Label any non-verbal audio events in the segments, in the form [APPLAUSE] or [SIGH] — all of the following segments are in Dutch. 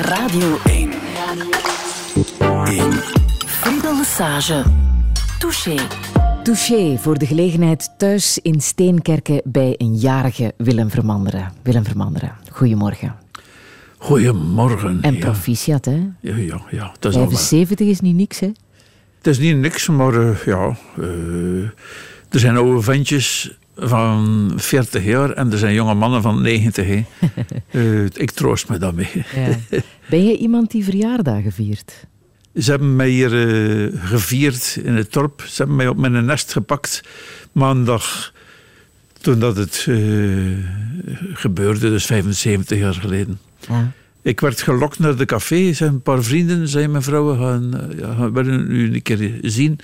Radio 1. 1. Friedel Lesage. Touché. Touché voor de gelegenheid thuis in Steenkerken bij een jarige Willem Vermanderen. Willem Vermanderen, goedemorgen. Goedemorgen. En ja. proficiat, hè? Ja, ja, ja. Dat is al waar. 75 is niet niks, hè? Het is niet niks, maar eh, ja. eh, er zijn oude ventjes van 40 jaar en er zijn jonge mannen van 90. hè. [LAUGHS] Eh, ik troost me daarmee. Ja. Ben je iemand die verjaardagen viert? Ze hebben mij hier eh, gevierd in het dorp. Ze hebben mij op mijn nest gepakt maandag. Toen dat het eh, gebeurde, dus 75 jaar geleden. Ja. Ik werd gelokt naar de café. Zijn een paar vrienden, zei mijn vrouw, we gaan, ja, we willen u een keer zien.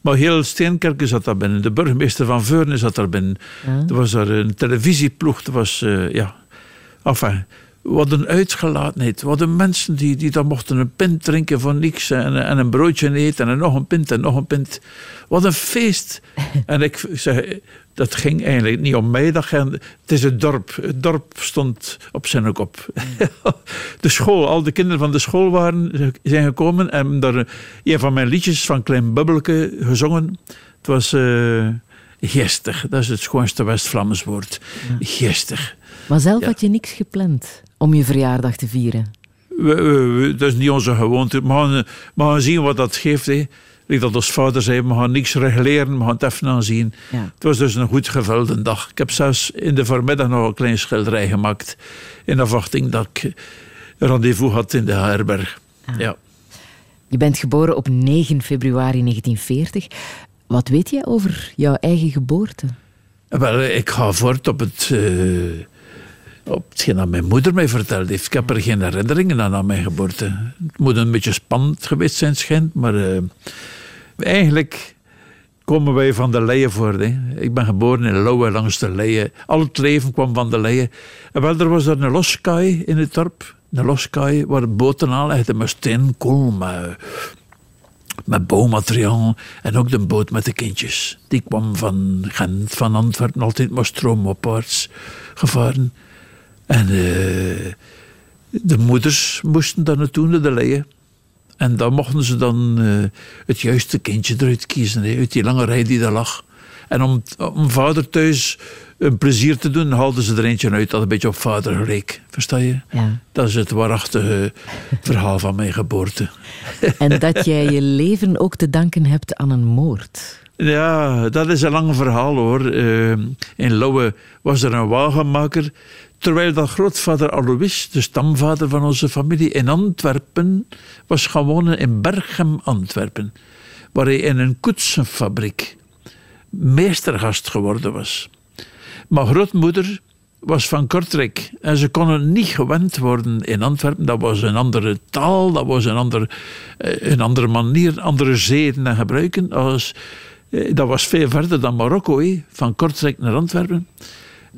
Maar heel Steenkerken zat daar binnen. De burgemeester van Veurne zat daar binnen. Ja. Er was daar een televisieploeg. Er was, eh, ja... Enfin, wat een uitgelatenheid. Wat een mensen die, die dan mochten een pint drinken voor niks. En, en een broodje eten en nog een pint en nog een pint. Wat een feest. [LAUGHS] en ik zeg, dat ging eigenlijk niet om mij. Dat ging, het is het dorp. Het dorp stond op zijn kop. [LAUGHS] de school, al de kinderen van de school waren, zijn gekomen. En daar een van mijn liedjes van Klein Bubbelke gezongen. Het was... eh Gestig, dat is het schoonste West-Vlaams woord. Gestig. Maar zelf Ja. had je niks gepland om je verjaardag te vieren. We, we- we- dat is niet onze gewoonte. We gaan, we gaan zien wat dat geeft. Hè. Like dat ons vader zei, we gaan niks regleren, we gaan het even aanzien. Ja. Het was dus een goed gevulde dag. Ik heb zelfs in de voormiddag nog een klein schilderij gemaakt. In afwachting dat ik een rendezvous had in de herberg. Ja. Je bent geboren op 9 februari 1940. Wat weet jij over jouw eigen geboorte? Wel, ik ga voort op het... eh, op hetgeen dat mijn moeder mij verteld heeft. Ik heb er geen herinneringen aan aan mijn geboorte. Het moet een beetje spannend geweest zijn, schijnt. Maar eh, eigenlijk komen wij van de Leien voort. Hè. Ik ben geboren in Lauwe langs de Leien. Al het leven kwam van de Leien. En wel, er was er een loskaai in het dorp. Een loskaai waar boten aanlegden met steenkool, met met bouwmateriaal en ook de boot met de kindjes. Die kwam van Gent, van Antwerpen, altijd maar stroomopwaarts gevaren. En eh, de moeders moesten daar naartoe, naar de leien. En dan mochten ze dan eh, het juiste kindje eruit kiezen, hè, uit die lange rij die daar lag. En om, om vader thuis een plezier te doen, haalden ze er eentje uit dat een beetje op vader geleek. Versta je? Ja. Dat is het waarachtige verhaal van mijn geboorte. [LAUGHS] En dat jij je leven ook te danken hebt aan een moord. Ja, dat is een lang verhaal hoor. Eh, in Lauwe was er een wagenmaker. Terwijl dat grootvader Alois, de stamvader van onze familie, in Antwerpen was gaan wonen, in Berchem, Antwerpen. Waar hij in een koetsenfabriek meestergast geworden was. Maar grootmoeder was van Kortrijk en ze konden niet gewend worden in Antwerpen. Dat was een andere taal, dat was een, ander, eh, een andere manier, andere zeden en gebruiken. Eh, dat was veel verder dan Marokko, van Kortrijk naar Antwerpen.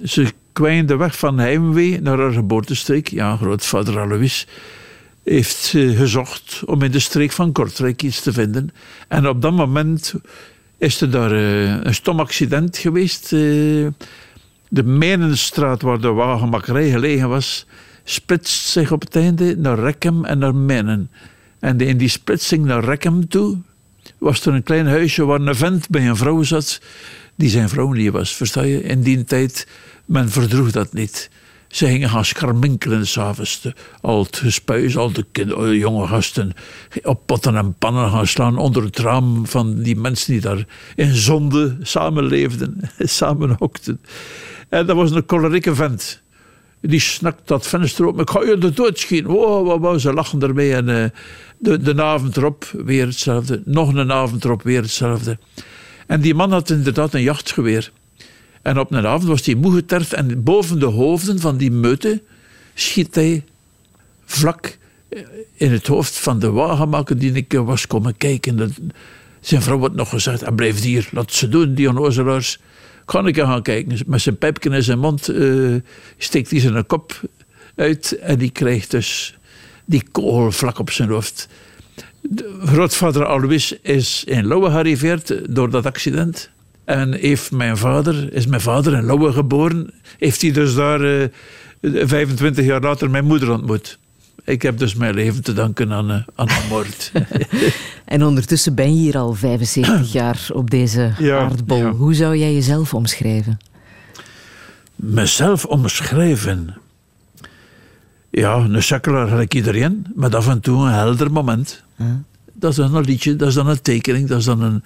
Ze kwijnde weg van heimwee naar haar geboortestreek. Ja, grootvader Alois heeft eh, gezocht om in de streek van Kortrijk iets te vinden. En op dat moment is er daar eh, een stom accident geweest. eh. de Mijnenstraat, waar de wagenmakkerij gelegen was, splitst zich op het einde naar Rekkem en naar Mijnen. En in die splitsing naar Rekkem toe was er een klein huisje waar een vent bij een vrouw zat die zijn vrouw niet was. Versta je? In die tijd, men verdroeg dat niet. Ze gingen gaan scharminkelen s'avonds. Al het gespuis, al de jonge gasten op potten en pannen gaan slaan onder het raam van die mensen die daar in zonde samenleefden, [LAUGHS] samenhokten. En dat was een cholerieke vent. Die snakt dat venster op. Ik ga je de dood schieten. Wow, wow, wow. Ze lachen ermee. En eh, de, de avond erop weer hetzelfde. Nog een avond erop weer hetzelfde. En die man had inderdaad een jachtgeweer. En op een avond was hij moe geterfd. En boven de hoofden van die meute schiet hij vlak eh, in het hoofd van de wagenmaker die ik was komen kijken. Zijn vrouw had nog gezegd, hij blijft hier, laat ze doen, die onnozelaars. Kan ik gaan kijken. Met zijn pijpje in zijn mond eh, steekt hij zijn kop uit en die krijgt dus die kogel vlak op zijn hoofd. De grootvader Alois is in Lauwe gearriveerd door dat accident. En heeft mijn vader, is mijn vader in Lauwe geboren. Heeft hij dus daar eh, 25 jaar later mijn moeder ontmoet. ik heb dus mijn leven te danken aan, uh, aan de moord. [LAUGHS] en ondertussen ben je hier al 75 [CLEARS THROAT] jaar op deze ja, aardbol. Hoe zou jij jezelf omschrijven? Mezelf omschrijven? Ja, een chakelaar gelijk iedereen, met af en toe een helder moment. Dat is dan een liedje, dat is dan een tekening, dat is dan een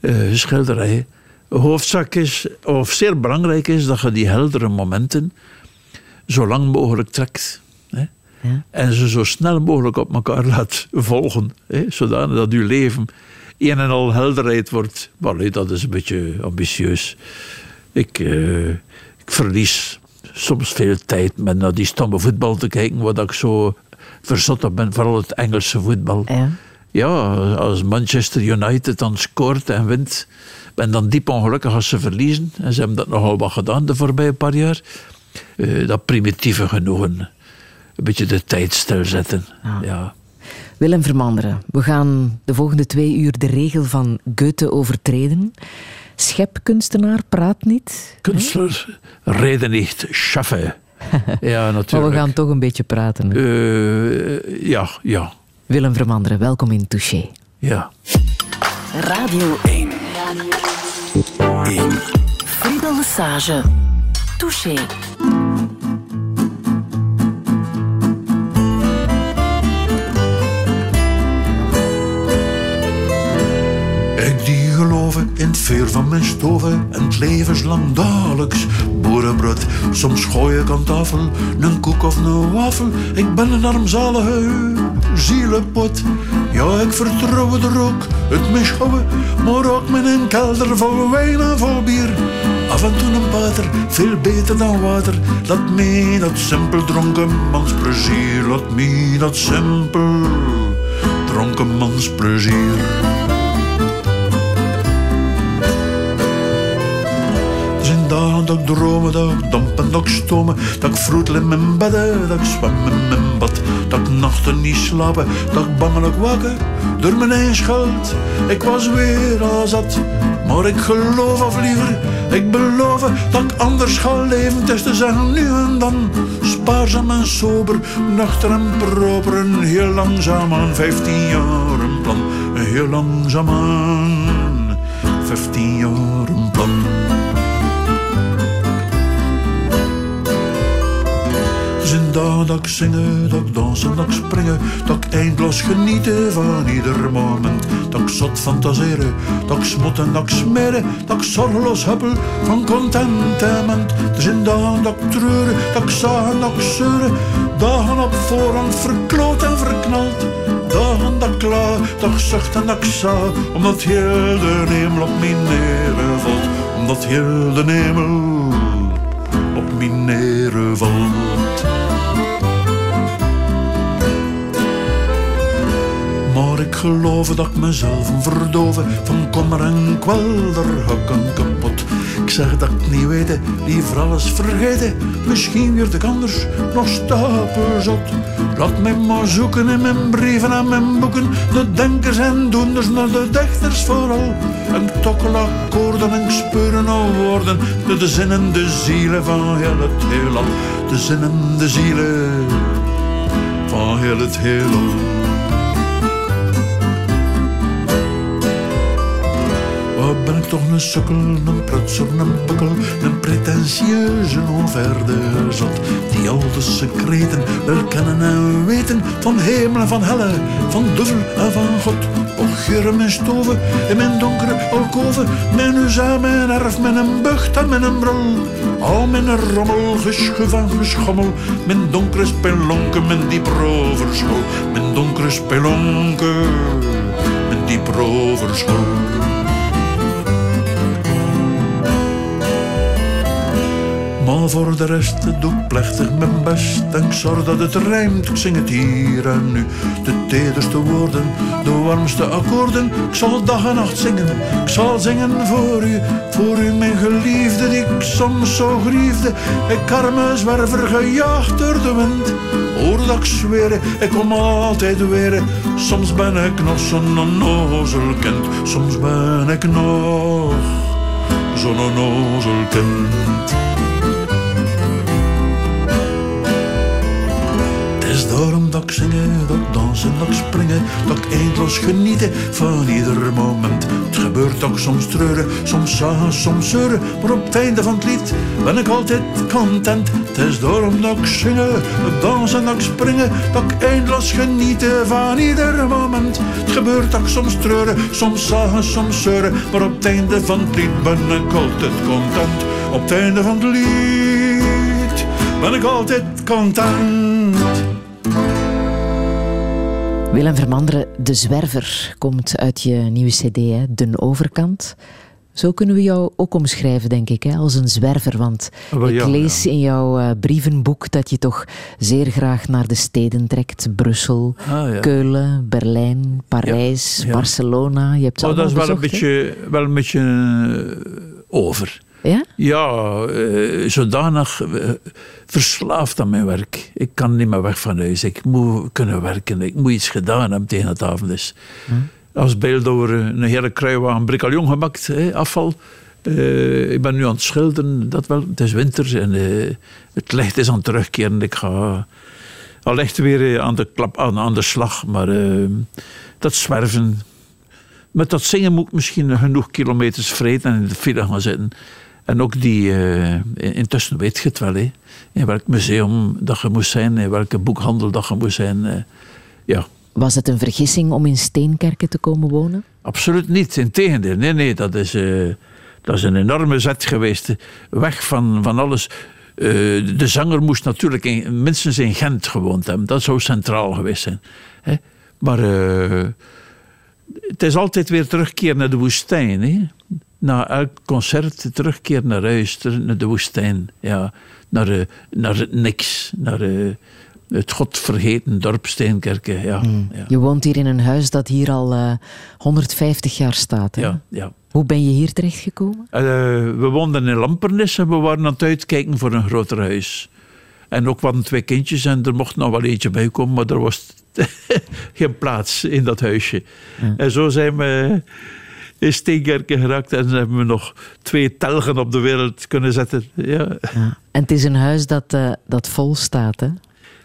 uh, schilderij. Hoofdzak is, of zeer belangrijk is, dat je die heldere momenten zo lang mogelijk trekt. Hè? Ja. En ze zo snel mogelijk op elkaar [LAUGHS] laat volgen. Hè? Zodanig dat uw leven een en al helderheid wordt. Maar dat is een beetje ambitieus. Ik, uh, ik verlies soms veel tijd met naar die stomme voetbal te kijken, wat ik zo verzot op ben, vooral het Engelse voetbal. Ja. ja, als Manchester United dan scoort en wint, ben dan diep ongelukkig als ze verliezen. En ze hebben dat nogal wat gedaan de voorbije paar jaar. Uh, dat primitieve genoegen. Een beetje de tijd stilzetten. Ja. ja. Willem Vermanderen, we gaan de volgende twee uur de regel van Goethe overtreden. Schepkunstenaar praat niet. Kunstler reden niet, schaffen. [LAUGHS] ja, natuurlijk. Maar we gaan toch een beetje praten. Uh, ja, ja. Willem Vermanderen, welkom in Touché. Ja. Radio 1. Radio 1. Friedel Lesage. Touché. In het vuur van mijn stoven en het levenslang dagelijks boerenbrood. Soms gooi ik aan tafel een koek of een wafel. Ik ben een armzalige zielenpot. Ja, ik vertrouw er ook het mischouwen, maar ook met een kelder vol wijn en vol bier. Af en toe een pater, veel beter dan water. Laat me dat simpel dronken plezier. Laat me dat simpel dronken plezier. Dagen dat ik dromen, dat ik dampen, dat ik stomen, dat ik vroetel in mijn bedden, dat ik zwem in mijn bad, dat ik nachten niet slapen, dat ik bangelijk wakker door mijn eigen schuld. Ik was weer al zat, maar ik geloof of liever, ik beloof dat ik anders ga leven. Het is te zeggen nu en dan, spaarzaam en sober, nuchter en proper, een heel langzaam aan, vijftien jaar een plan, heel langzaam aan, vijftien jaar een plan. Dat ik zingen, dat ik dansen, dat ik springen, dat ik eindloos genieten van ieder moment. Dat ik zot fantaseren, dat ik smot en dat smeren, dat ik zorgeloos huppel van contentement. Er zijn dagen dat ik treuren, dat ik zagen, dat zeuren, dagen op voorhand verkloot en verknald. Dagen dat ik klaar, dat ik zucht en dat ik omdat heel de hemel op mijn neren valt. Omdat heel de hemel Geloof dat ik mezelf verdoven van kommer en kwel, daar ik kapot. Ik zeg dat ik niet weet, liever alles vergeten. Misschien weer ik anders nog zot. Laat mij maar zoeken in mijn brieven en mijn boeken. De denkers en doenders naar de dichters vooral. En tokkelakkoorden en speuren al woorden. De, de de zielen van heel het heelal. De zinnen, de zielen van heel het heelal. Ik toch een sukkel, een prutser, een bukkel, een pretentieuze onverde zat. Die al de secreten wel kennen en weten van hemel en van helle, van duvel en van God. Och, geuren mijn stoven in mijn donkere alkoven, mijn huza, mijn erf, mijn bucht en mijn brol. Al mijn rommel, geschuf en geschommel, mijn donkere spelonken, mijn diep roverschool. Mijn donkere spelonken, mijn diep roverschool. Voor de rest doe ik plechtig mijn best en ik zorg dat het rijmt. Ik zing het hier en nu, de tederste woorden, de warmste akkoorden. Ik zal dag en nacht zingen, ik zal zingen voor u, voor u mijn geliefde die ik soms zo griefde. Ik arme zwerver gejaagd door de wind, hoor dat ik zweren, ik kom altijd weer. Soms ben ik nog zo'n onnozel kind, soms ben ik nog zo'n onnozel kind. Daarom dat ik zingen, dat ik dansen, dat ik springen, dat ik eindeloos genieten van ieder moment. Het gebeurt ik soms treuren, soms zagen, soms zeuren, maar op het einde van het lied ben ik altijd content. Het is daarom dat ik zingen, dat ik dansen, dat ik springen, dat ik eindeloos genieten van ieder moment. Het gebeurt ik soms treuren, soms zagen, soms zeuren, maar op het einde van het lied ben ik altijd content. Op het einde van het lied ben ik altijd content. Willem Vermanderen, De Zwerver, komt uit je nieuwe cd, hè? De Overkant. Zo kunnen we jou ook omschrijven, denk ik, hè? als een zwerver. Want ik ja, lees in jouw eh, brievenboek dat je toch zeer graag naar de steden trekt. Brussel, Ah, ja. Keulen, Berlijn, Parijs. Barcelona. Je hebt Oh, dat is wel een beetje, wel een beetje eh, over. Ja? Ja, eh, zodanig eh, verslaafd aan mijn werk. Ik kan niet meer weg van huis. Ik moet kunnen werken. Ik moet iets gedaan hebben tegen het avond is. Als beeldhouwer een hele kruiwagen bricalion gemaakt, hè, afval. Eh, ik ben nu aan het schilderen, dat wel. Het is winter en het licht is aan het terugkeren. Ik ga al echt weer aan de, klap, aan, aan de slag. Maar dat zwerven, met dat zingen moet ik misschien genoeg kilometers vreten en in de file gaan zitten. En ook die, eh, intussen weet je het wel, hè, in welk museum dat je moest zijn, in welke boekhandel dat je moest zijn. eh, ja, Was het een vergissing om in Steenkerken te komen wonen? absoluut niet. Integendeel, nee, nee, dat is, eh, dat is een enorme zet geweest. Weg van, van alles. De zanger moest natuurlijk in, minstens in Gent gewoond hebben. Dat zou centraal geweest zijn. Hè? Maar het is altijd weer terugkeer naar de woestijn. Hè? Na elk concert terugkeer naar huis, naar de woestijn. Ja, naar, eh, naar het niks. Naar eh, het godvergeten dorp Steenkerken. Ja, ja, Je woont hier in een huis dat hier al eh, 150 jaar staat. Hè? ja, ja. Hoe ben je hier terechtgekomen? Eh, we woonden in Lampernis en we waren aan het uitkijken voor een groter huis. En ook we hadden twee kindjes en er mocht nog wel eentje bij komen, maar er was [LAUGHS] geen plaats in dat huisje. En zo zijn we in Steenkerken geraakt en hebben we nog twee telgen op de wereld kunnen zetten. Ja, Ja. En het is een huis dat, eh, dat vol staat. Hè?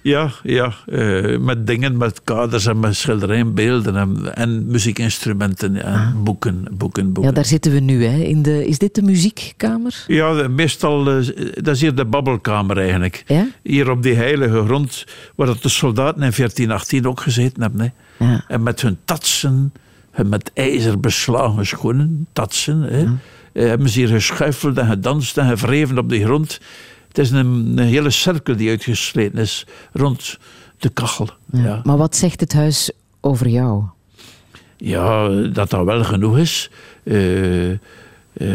ja, ja eh, met dingen, met kaders en met schilderijen, beelden en, en muziekinstrumenten en boeken, boeken, boeken. Ja, daar zitten we nu. Hè? In de, is dit de muziekkamer? Ja, meestal, eh, dat is hier de babbelkamer eigenlijk. Ja? Hier op die heilige grond, waar dat de soldaten in 1418 ook gezeten hebben. Hè. Ja. En met hun tatsen, met ijzer beslagen schoenen, tatsen, hè, eh, hebben ze hier geschuifeld en gedanst en gewreven op de grond. Het is een, een hele cirkel die uitgesleten is rond de kachel. Ja. Ja. Maar wat zegt het huis over jou? Ja, dat dat wel genoeg is. Eh, eh,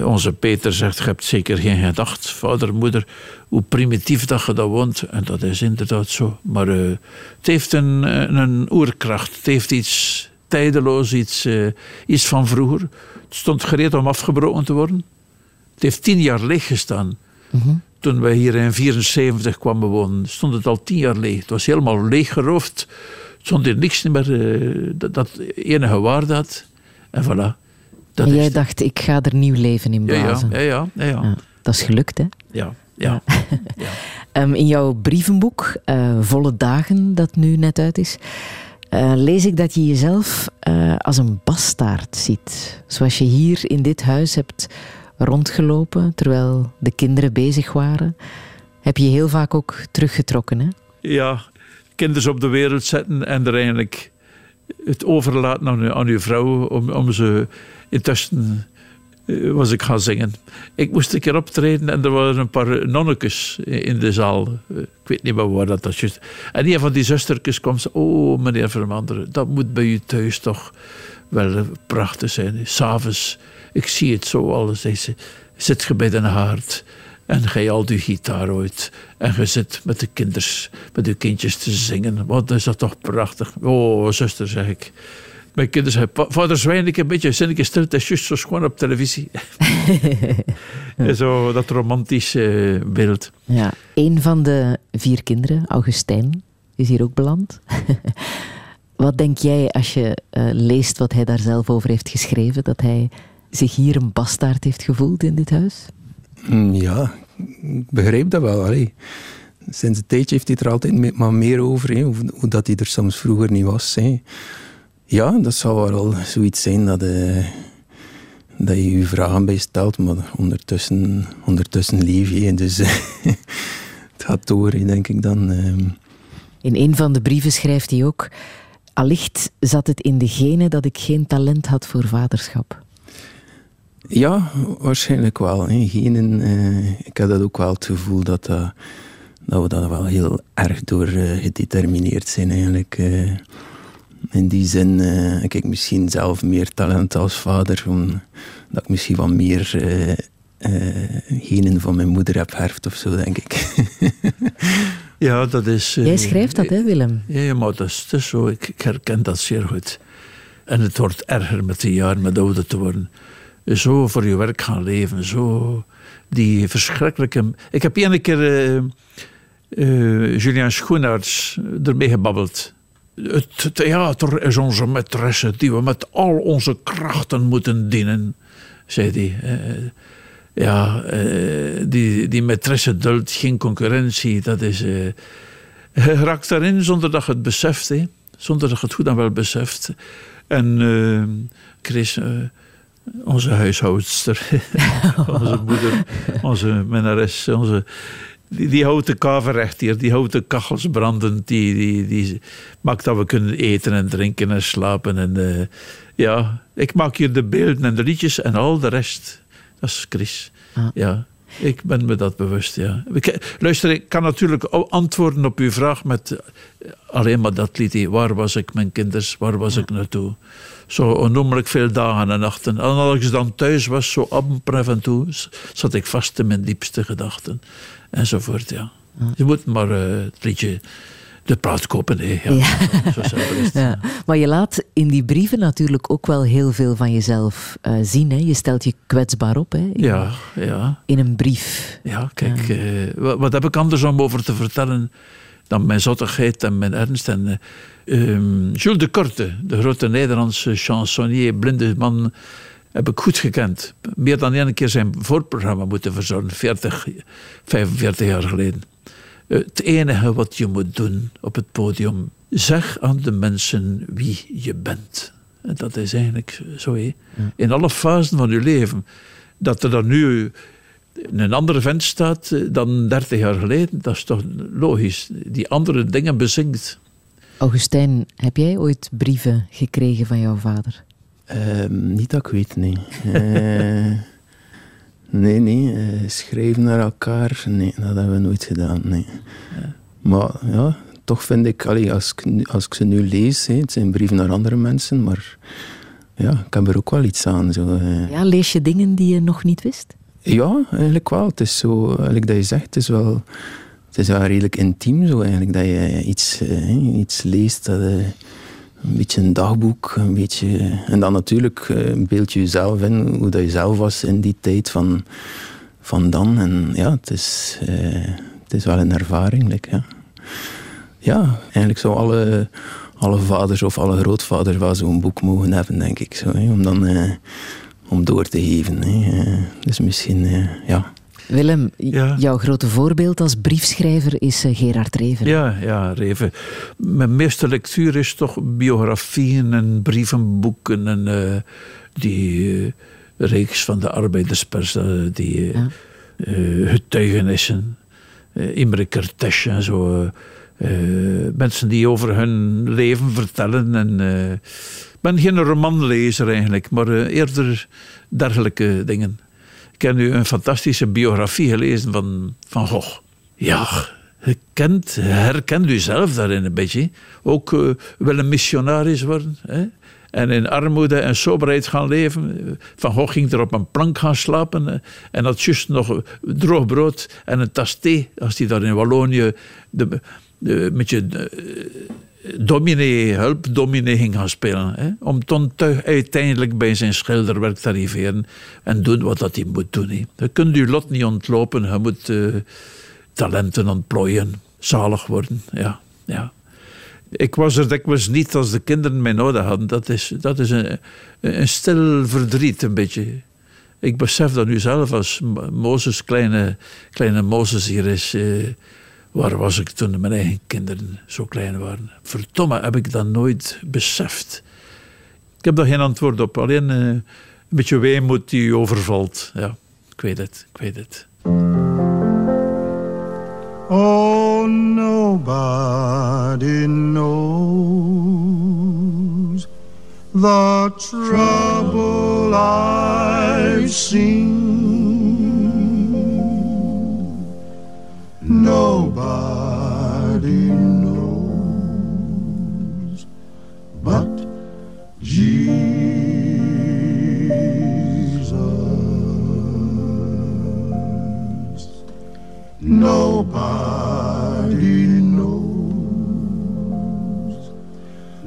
onze Peter zegt, je hebt zeker geen gedacht, vader, moeder, hoe primitief dat je dat woont. En dat is inderdaad zo. Maar het heeft een, een oerkracht. Het heeft iets tijdeloos, iets, eh, iets van vroeger. Het stond gereed om afgebroken te worden. Het heeft tien jaar leeg gestaan. Toen wij hier in 74 kwamen wonen, stond het al tien jaar leeg. Het was helemaal leeggeroofd. Het stond hier niks meer eh, dat, dat enige waarde had. En voilà. Dat en jij dacht, ik ga er nieuw leven in blazen. ja, ja, ja, ja. Ja, dat is gelukt, hè? ja, ja. [LAUGHS] Ehm, in jouw brievenboek, eh, Volle Dagen, dat nu net uit is, eh, lees ik dat je jezelf eh, als een bastaard ziet. Zoals je hier in dit huis hebt rondgelopen terwijl de kinderen bezig waren, heb je heel vaak ook teruggetrokken. Hè? ja, kinderen op de wereld zetten en er eigenlijk het overlaten aan, aan uw vrouw om, om ze intussen was ik gaan zingen. Ik moest een keer optreden en er waren een paar nonnekes in de zaal. Eh, Ik weet niet meer waar dat juist. En een van die zustertjes kwam ze, oh meneer Vermanderen, dat moet bij u thuis toch wel eh, prachtig zijn. S'avonds, ik zie het zo al, zei ze, zit je bij de haard en ga je al die gitaar uit en je zit met de kinders, met uw kindjes te zingen. Wat is dat toch prachtig. Oh, zuster, zeg ik. Mijn kinderen zeggen, "Pa- vader zwijn ik een beetje, zin ik stil, het is juist zo schoon op televisie. [LAUGHS] En zo dat romantische beeld. Ja, een van de vier kinderen, Augustijn, is hier ook beland. [LAUGHS] wat denk jij als je eh, leest wat hij daar zelf over heeft geschreven, dat hij zich hier een bastaard heeft gevoeld in dit huis? Mm, Ja, ik begrijp dat wel. Allee. sinds een tijdje heeft hij er altijd maar meer over, hè, hoe, hoe, dat hij er soms vroeger niet was. Hè. Ja, dat zou wel zoiets zijn dat, uh, dat je je vragen bij stelt, maar ondertussen, ondertussen leef je. Dus [LAUGHS] het gaat door, denk ik dan. Ehm. In een van de brieven schrijft hij ook... Allicht zat het in de genen dat ik geen talent had voor vaderschap. Ja, waarschijnlijk wel. Hè. Genen, uh, ik heb dat ook wel het gevoel dat, dat, dat we daar wel heel erg door uh, gedetermineerd zijn eigenlijk. Uh, in die zin heb ik misschien zelf meer talent als vader, omdat ik misschien wat meer genen van mijn moeder heb herfd of zo, denk ik. [LAUGHS] ja, dat is... Jij schrijft dat, hè, Willem? Ja, maar dat is, dat is zo. Ik, ik herken dat zeer goed. En het wordt erger met de jaren, met ouder te worden zo voor je werk gaan leven. Zo die verschrikkelijke. Ik heb één keer uh, uh, Julian Schoenaerts ermee gebabbeld. Het theater is onze maîtresse die we met al onze krachten moeten dienen, zei hij. Uh, ja, die, die maîtresse duldt geen concurrentie. Dat is, [LAUGHS] je raakt daarin zonder dat het beseft. Hè. Zonder dat het goed dan wel beseft. En Chris onze huishoudster, [LAUGHS] onze moeder, onze minnares, onze, die, die houten kaverrecht hier, die houten kachels brandend, die, die, die maakt dat we kunnen eten en drinken en slapen. En, uh, ja, ik maak hier de beelden en de liedjes en al de rest. Dat is Chris. Ah. Ja. Ik ben me dat bewust, ja. Luister, ik kan natuurlijk antwoorden op uw vraag met eh, alleen maar dat liedje. Waar was ik, mijn kinders? Waar was ik naartoe? Zo onnoemelijk veel dagen en nachten. En als ik dan thuis was, zo amper en toe, zat ik vast in mijn diepste gedachten. Enzovoort, ja. Je moet maar uh, het liedje de praat kopen. Hè. Ja. ja. [LAUGHS] ja. Maar je laat in die brieven natuurlijk ook wel heel veel van jezelf uh, zien. Hè? Je stelt je kwetsbaar op hè? In, ja, ja. in een brief. Ja, kijk, uh, wat, wat, heb ik anders om over te vertellen dan mijn zottigheid en mijn ernst? En, um, Jules de Korte, de grote Nederlandse chansonnier, blinde man, heb ik goed gekend. Meer dan één keer zijn voorprogramma moeten verzorgen, 40, 45 jaar geleden. Het enige wat je moet doen op het podium, zeg aan de mensen wie je bent. En dat is eigenlijk zo. In alle fasen van je leven. Dat er dan nu een andere vent staat eh, dan 30 jaar geleden, dat is toch logisch. Die andere dingen bezinkt. Augustijn, heb jij ooit brieven gekregen van jouw vader? Ehm, niet dat ik weet, nee. uh, nee, nee. Uh, schrijven naar elkaar, nee, dat hebben we nooit gedaan, nee. Maar ja, toch vind ik, allee, als, ik als ik ze nu lees, het zijn brieven naar andere mensen, maar ja, ik heb er ook wel iets aan. Zo, Ja, lees je dingen die je nog niet wist? Ja, eigenlijk wel. Het is zo, eigenlijk dat je zegt, het is wel, het is wel redelijk intiem zo eigenlijk, dat je iets, eh, iets leest, dat, uh, een beetje een dagboek, een beetje... En dan natuurlijk uh, beeld je jezelf in, hoe dat je zelf was in die tijd van, van dan. En ja, het is, het is wel een ervaring, like, ja. Ja, eigenlijk zou alle, alle vaders of alle grootvaders wel zo'n boek mogen hebben, denk ik. Zo, om dan om door te geven. Hè. Eh, dus misschien, eh, ja. Willem, jouw grote voorbeeld als briefschrijver is eh, Gerard Reven. Ja, ja, Reven. Mijn meeste lectuur is toch biografieën en brievenboeken en uh, die reeks van de arbeiderspers, die ja. getuigenissen, Imre Kertész en zo. mensen die over hun leven vertellen en ben geen romanlezer eigenlijk, maar eerder dergelijke dingen. Ik heb nu een fantastische biografie gelezen van Van Gogh. Ja, je kent, herkent u zelf daarin een beetje. Ook uh, wel een missionaris worden. Hè? En in armoede en soberheid gaan leven. Van Gogh ging er op een plank gaan slapen. En had juist nog droog brood en een tas thee. Als hij daar in Wallonië de, de, met je dominee, hulpdominee ging gaan spelen. Hè, om dan uiteindelijk bij zijn schilderwerk te arriveren en doen wat dat hij moet doen. Je kunt je lot niet ontlopen, je moet uh, talenten ontplooien, zalig worden. Ja, ja. Ik was er dikwijls niet als de kinderen mij nodig hadden. Dat is, dat is een, een stil verdriet, een beetje. Ik besef dat nu zelf als Mozes, kleine, kleine Mozes hier is. Uh, Waar was ik toen mijn eigen kinderen zo klein waren? Verdomme, heb ik dat nooit beseft. Ik heb daar geen antwoord op. Alleen uh, een beetje weemoed die je overvalt. Ja, ik weet het, ik weet het. Oh, nobody knows the trouble I've seen.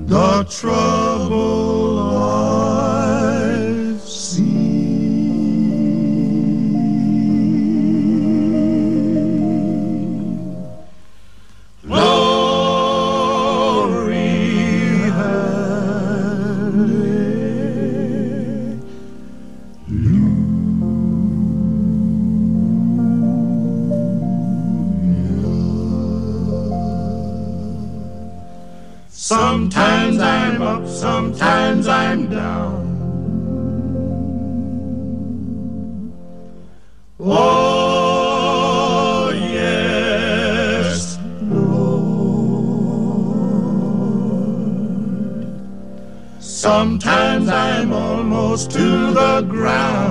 The trouble to the ground.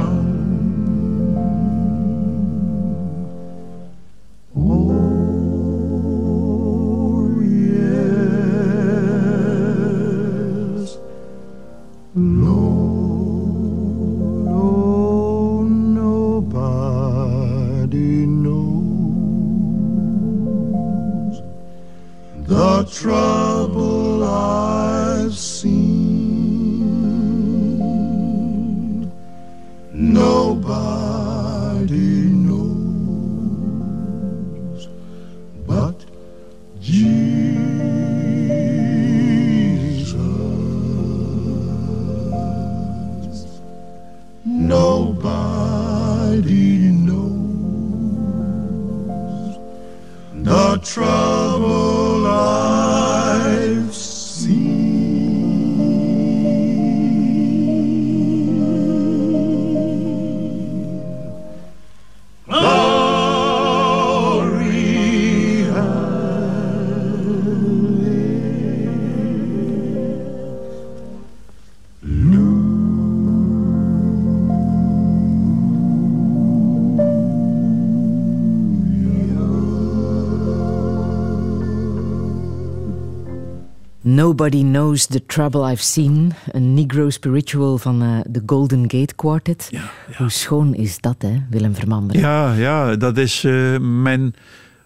Nobody Knows the Trouble I've Seen. Een Negro spiritual van eh, de Golden Gate Quartet. Ja, ja. Hoe schoon is dat, hè, Willem Vermanderen? Ja, ja, dat is eh, mijn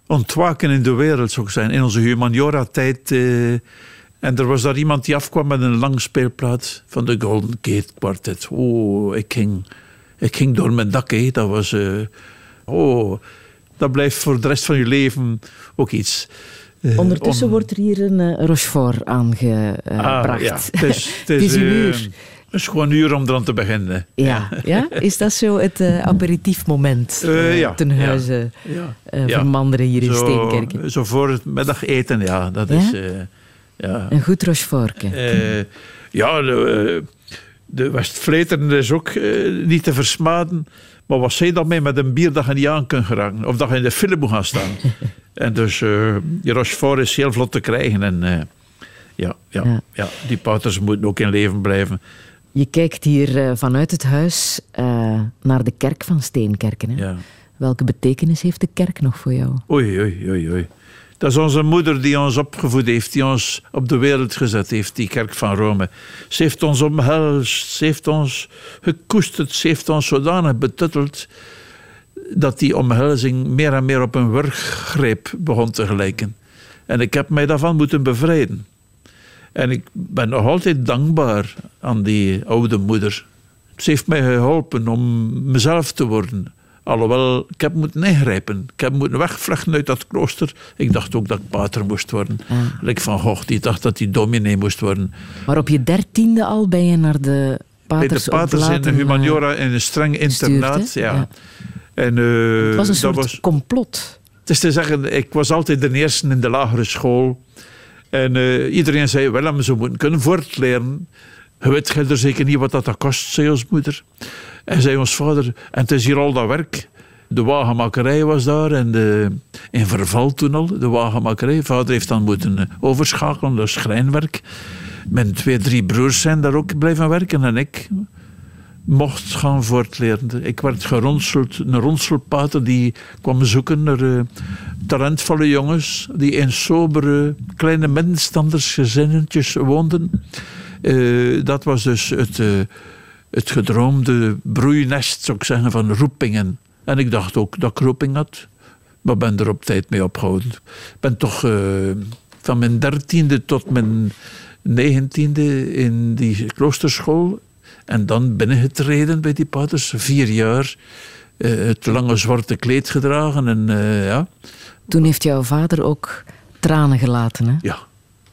ontwaken in de wereld, zou ik zeggen. In onze humaniora-tijd. eh, en er was daar iemand die afkwam met een lang speelplaat van de Golden Gate Quartet. Oh, ik ging, ik ging door mijn dak. Hè. Dat was... oh, dat blijft voor de rest van je leven ook iets. Eh, Ondertussen om- wordt er hier een eh, Rochefort aangebracht. Ah, ja. Het is, [LAUGHS] eh, uur. het is gewoon een uur om eraan te beginnen. Ja, ja? Is dat zo het eh, aperitiefmoment Eh, eh, ja, ten huize Ja. eh, Ja. Vermanderen hier in Steenkerken? zo voor het middageten, ja. Dat is... eh, ja. Een goed Rochefortje. Eh, ja, de, eh, de Westvleteren is ook eh, niet te versmaden. Maar wat zei dat mee met een bier dat je niet aan kunt geraken? Of dat je in de file moet gaan staan. [LAUGHS] en dus eh die Rochefort is heel vlot te krijgen. En eh, ja, ja, Ja. ja. die paters moeten ook in leven blijven. Je kijkt hier eh, vanuit het huis eh, naar de kerk van Steenkerken. Hè? Ja. Welke betekenis heeft de kerk nog voor jou? Oei, oei, oei, oei. Dat is onze moeder die ons opgevoed heeft, die ons op de wereld gezet heeft, die kerk van Rome. Ze heeft ons omhelst, ze heeft ons gekoesterd, ze heeft ons zodanig betutteld dat die omhelzing meer en meer op een wurggreep begon te gelijken. En ik heb mij daarvan moeten bevrijden. En ik ben nog altijd dankbaar aan die oude moeder. Ze heeft mij geholpen om mezelf te worden. Alhoewel, ik heb moeten ingrijpen. Ik heb moeten wegvluchten uit dat klooster. Ik dacht ook dat ik pater moest worden. Like Van Gogh, die dacht dat hij dominee moest worden. Maar op je dertiende al ben je naar de Bij paters de paters in de humaniora in een streng internaat. Ja. En, eh, Het was een dat soort was, complot. Het is te zeggen, ik was altijd de eerste in de lagere school. En uh, iedereen zei, Willem, ze moeten kunnen voortleren. Je weet er zeker niet wat dat kost, zei ons moeder. En zei ons vader, en het is hier al dat werk. De wagenmakerij was daar en de, in verval toen al, de wagenmakerij. Vader heeft dan moeten eh, overschakelen naar schrijnwerk. Mijn twee, drie broers zijn daar ook blijven werken en ik mocht gaan voortleren. Ik werd geronseld, een ronselpater die kwam zoeken naar uh, talentvolle jongens die in sobere kleine middenstandersgezinnetjes woonden. Uh, dat was dus het, uh, het gedroomde broeinest, zou ik zeggen, van roepingen. En ik dacht ook dat ik roeping had, maar ben er op tijd mee opgehouden. Ik ben toch van mijn dertiende tot mijn negentiende in die kloosterschool en dan binnengetreden bij die paters, vier jaar. Uh, het lange zwarte kleed gedragen. En, uh, ja. Toen heeft jouw vader ook tranen gelaten, hè? Ja,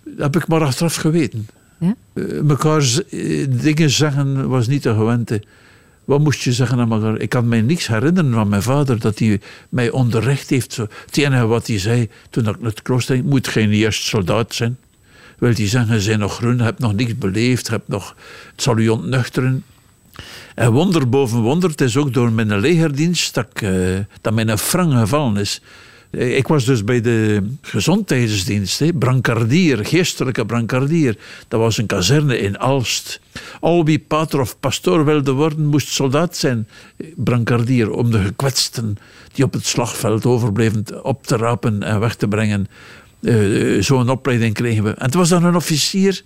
dat heb ik maar achteraf geweten. Ja? Uh, mekaar dingen zeggen was niet te gewend. Wat moest je zeggen aan elkaar? Ik kan mij niks herinneren van mijn vader dat hij mij onderricht heeft. Het enige wat hij zei toen ik naar het klooster ging, moet geen eerst soldaat zijn wil die zeggen, bent nog groen, je hebt nog niks beleefd, je hebt nog, het zal u ontnuchteren. En wonder boven wonder, het is ook door mijn legerdienst dat, uh, dat mijn frank gevallen is. Eh, ik was dus bij de gezondheidsdienst, brancardier, geestelijke brancardier. Dat was een kazerne in Alst. Al wie pater of pastoor wilde worden, moest soldaat zijn, brancardier, om de gekwetsten die op het slagveld overbleven op te rapen en weg te brengen. Uh, Zo'n opleiding kregen we. En het was dan een officier.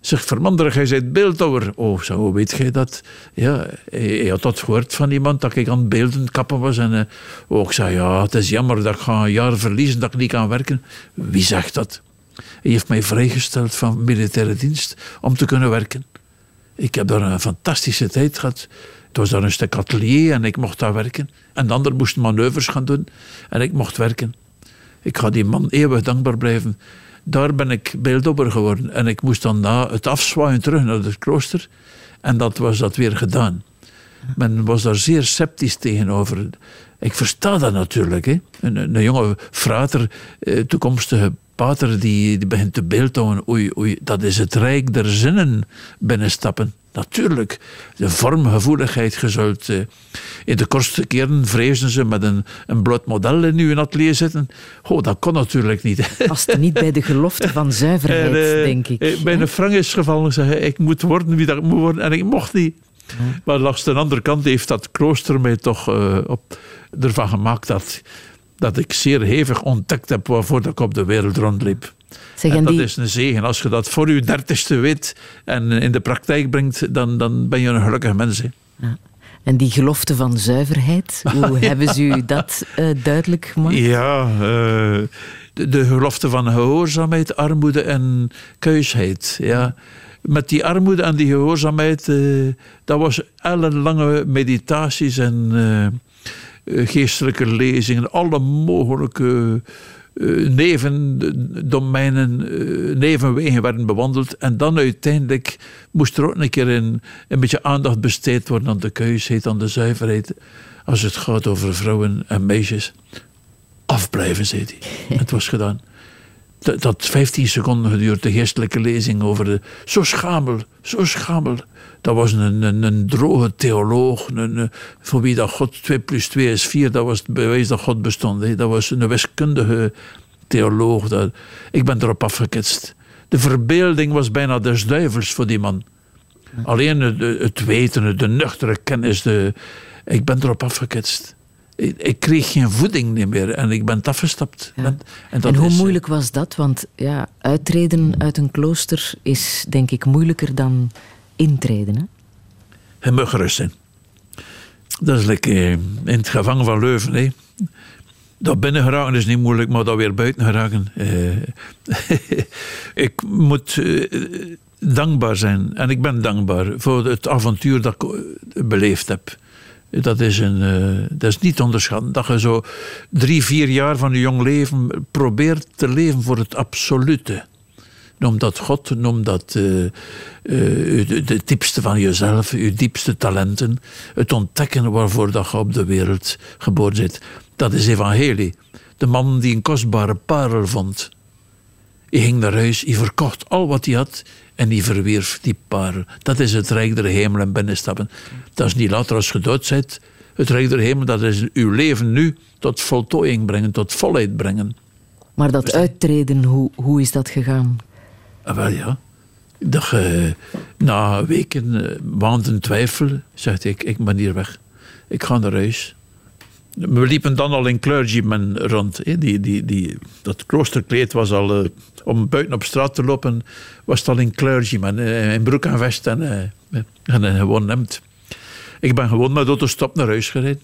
Zeg, vermanderig, hij zei beeldhouwer. Oh, zo weet jij dat? Ja, hij, had dat gehoord van iemand dat ik aan beelden kappen was. En ik zei, ja, het is jammer dat ik ga een jaar verliezen dat ik niet kan werken. Wie zegt dat? Hij heeft mij vrijgesteld van militaire dienst om te kunnen werken. Ik heb daar een fantastische tijd gehad. Het was daar een stuk atelier en ik mocht daar werken. En de ander moest manoeuvres gaan doen en ik mocht werken. Ik ga die man eeuwig dankbaar blijven. Daar ben ik beeldopper geworden. En ik moest dan na het afzwaaien terug naar het klooster. En dat was dat weer gedaan. Men was daar zeer sceptisch tegenover. Ik versta dat natuurlijk. Hè. Een, jonge frater, eh, toekomstige pater, die, die begint te beeldhouden. Oei, oei, dat is het rijk der zinnen binnenstappen. Natuurlijk, de vormgevoeligheid. Je zult uh, in de kortste keren vrezen ze met een, een bloot model in uw atelier zitten. Oh, dat kon natuurlijk niet. Past niet bij de gelofte van [LAUGHS] zuiverheid, en, uh, denk ik. Bij een Frank is gevallen zeggen, ik moet worden wie dat moet worden. En ik mocht niet. Ja. Maar langs de andere kant heeft dat klooster mij toch op, ervan gemaakt dat, dat ik zeer hevig ontdekt heb waarvoor ik op de wereld rondliep. Zeg, en dat die... is een zegen. Als je dat voor je dertigste weet en in de praktijk brengt, dan, dan ben je een gelukkig mens. Ja. En die gelofte van zuiverheid, hoe ja. [LAUGHS] hebben ze u dat uh, duidelijk gemaakt? Ja, uh, de, de, gelofte van gehoorzaamheid, armoede en keusheid. Ja. Met die armoede en die gehoorzaamheid, uh, dat was ellenlange meditaties en geestelijke lezingen, alle mogelijke uh, nevendomeinen, uh, nevenwegen werden bewandeld. En dan uiteindelijk moest er ook een keer een, een beetje aandacht besteed worden aan de keusheid, aan de zuiverheid. Als het gaat over vrouwen en meisjes. Afblijven, zei hij. [LAUGHS] Het was gedaan. Dat, dat 15 seconden geduurd, de geestelijke lezing over de. Zo schamel, zo schamel. Dat was een, een, een droge theoloog, een, voor wie dat God 2 plus 2 is 4, dat was het bewijs dat God bestond. Dat was een wiskundige theoloog. Dat, ik ben erop afgeketst. De verbeelding was bijna des duivels voor die man. Alleen het, het weten, de nuchtere kennis, de, ik ben erop afgeketst. Ik, ik, kreeg geen voeding meer en ik ben afgestapt. Ja. En, en, en, hoe is, moeilijk was dat? Want ja, uittreden uit een klooster is denk ik moeilijker dan intreden. Hè? Je mag gerust zijn. Dat is lekker eh, in het gevangen van Leuven. Hè. Dat binnen geraken is niet moeilijk, maar dat weer buiten geraken. Uh, [LAUGHS] ik moet uh, dankbaar zijn. En ik ben dankbaar voor het avontuur dat ik beleefd heb. Dat is, een, dat is niet onderschatten. Dat je zo drie, vier jaar van je jong leven probeert te leven voor het absolute. Noem dat God, noem dat uh, uh, de diepste van jezelf, je diepste talenten. Het ontdekken waarvoor dat je op de wereld geboren zit. Dat is evangelie. De man die een kostbare parel vond. Hij ging naar huis, hij verkocht al wat hij had en hij verwierf die parel. Dat is het rijk der hemel en binnenstappen. Dat is niet later als je dood bent. Het rijk der hemel, dat is uw leven nu tot voltooiing brengen, tot volheid brengen. Maar dat uittreden, hoe, hoe is dat gegaan? Ah, wel ja. Dat, je na weken, eh, maanden twijfel, zegt ik, ik ben hier weg. Ik ga naar huis. We liepen dan al in clergyman rond. Hè. Die, die, die, dat kloosterkleed was al... eh, om buiten op straat te lopen, was het al in clergyman. eh, In broek en vest en, en een gewoon hemd. Ik ben gewoon met autostop naar huis gereden.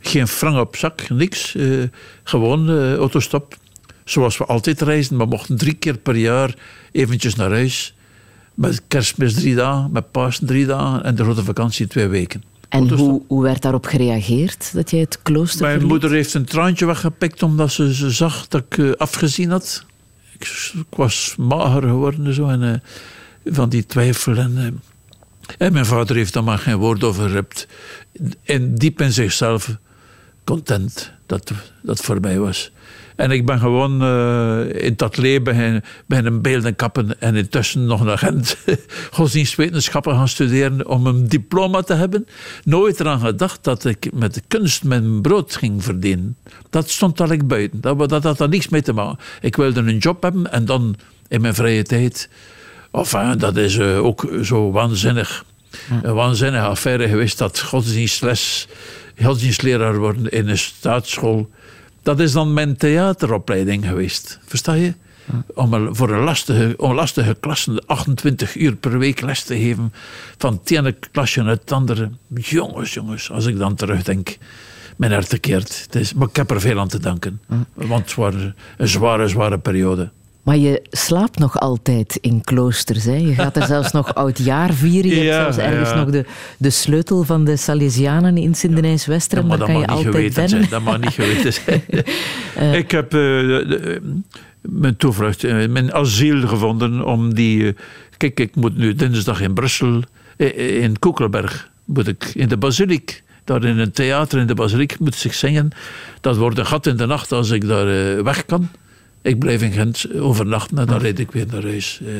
Geen frank op zak, niks. gewoon autostop. Zoals we altijd reizen. We mochten drie keer per jaar eventjes naar huis. Met kerstmis drie dagen, met Pasen drie dagen en de grote vakantie twee weken. En Autostop. hoe, hoe werd daarop gereageerd dat jij het klooster Mijn verliet? moeder heeft een traantje weggepikt omdat ze, ze zag dat ik eh, afgezien had. Ik, ik was mager geworden zo, en, eh, van die twijfel. En, eh, en mijn vader heeft daar maar geen woord over gerept. En diep in zichzelf content dat dat voorbij was. En ik ben gewoon eh, in het atelier bij, bij een beelden kappen en intussen nog naar Gent [LAUGHS] godsdienstwetenschappen gaan studeren om een diploma te hebben. Nooit eraan gedacht dat ik met de kunst mijn brood ging verdienen. Dat stond al ik buiten. Dat, dat had er niks mee te maken. Ik wilde een job hebben en dan in mijn vrije tijd. Enfin, dat is eh, ook zo waanzinnig. Een waanzinnige affaire geweest dat godsdienstles, godsdienstleraar worden in een staatsschool. Dat is dan mijn theateropleiding geweest. Versta je? Om een- voor een lastige, om lastige klassen 28 uur per week les te geven. Van het ene klasje naar het andere. Jongens, jongens, als ik dan terugdenk. Mijn hart keert. Het is, maar ik heb er veel aan te danken. Want het was een zware, zware periode. Maar je slaapt nog altijd in kloosters. Hè? Je gaat er [LAUGHS] zelfs nog oud jaar vieren. Je hebt Ja, zelfs ergens ja. nog de, de sleutel van de Salesianen in Sint-Denijs-Westeren. Ja, maar Daar dat kan mag niet altijd geweten zijn. Dat mag niet geweten [LAUGHS] zijn. ik heb eh, de- de- mijn toevlucht, eh, mijn asiel gevonden om die... eh, kijk, ik moet nu dinsdag in Brussel, eh, eh, in Koekelberg, moet ik in de basiliek. Daar in een theater in de basiliek moet ik zingen. Dat wordt een gat in de nacht als ik daar eh, weg kan. Ik blijf in Gent overnachten en dan rijd ik weer naar huis. Eh,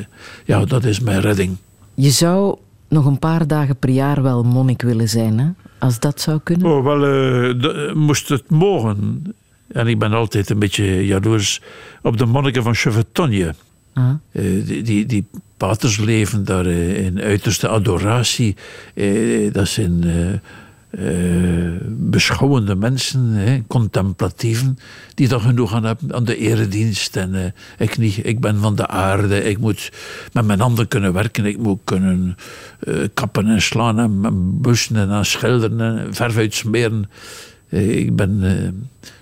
ja, dat is mijn redding. Je zou nog een paar dagen per jaar wel monnik willen zijn, hè? als dat zou kunnen. Oh, wel, eh, de- moest het mogen. En ik ben altijd een beetje jaloers op de monniken van Chevetogne. Ah. Eh, die, die, die paters leven daar eh, in uiterste adoratie. Eh, dat zijn eh, beschouwende mensen, hè, contemplatieven, die daar genoeg aan hebben aan de eredienst. En eh, ik niet. Ik ben van de aarde. Ik moet met mijn handen kunnen werken. Ik moet kunnen eh, kappen en slaan en, en bussen en aan schilderen en verf uitsmeren. Ik ben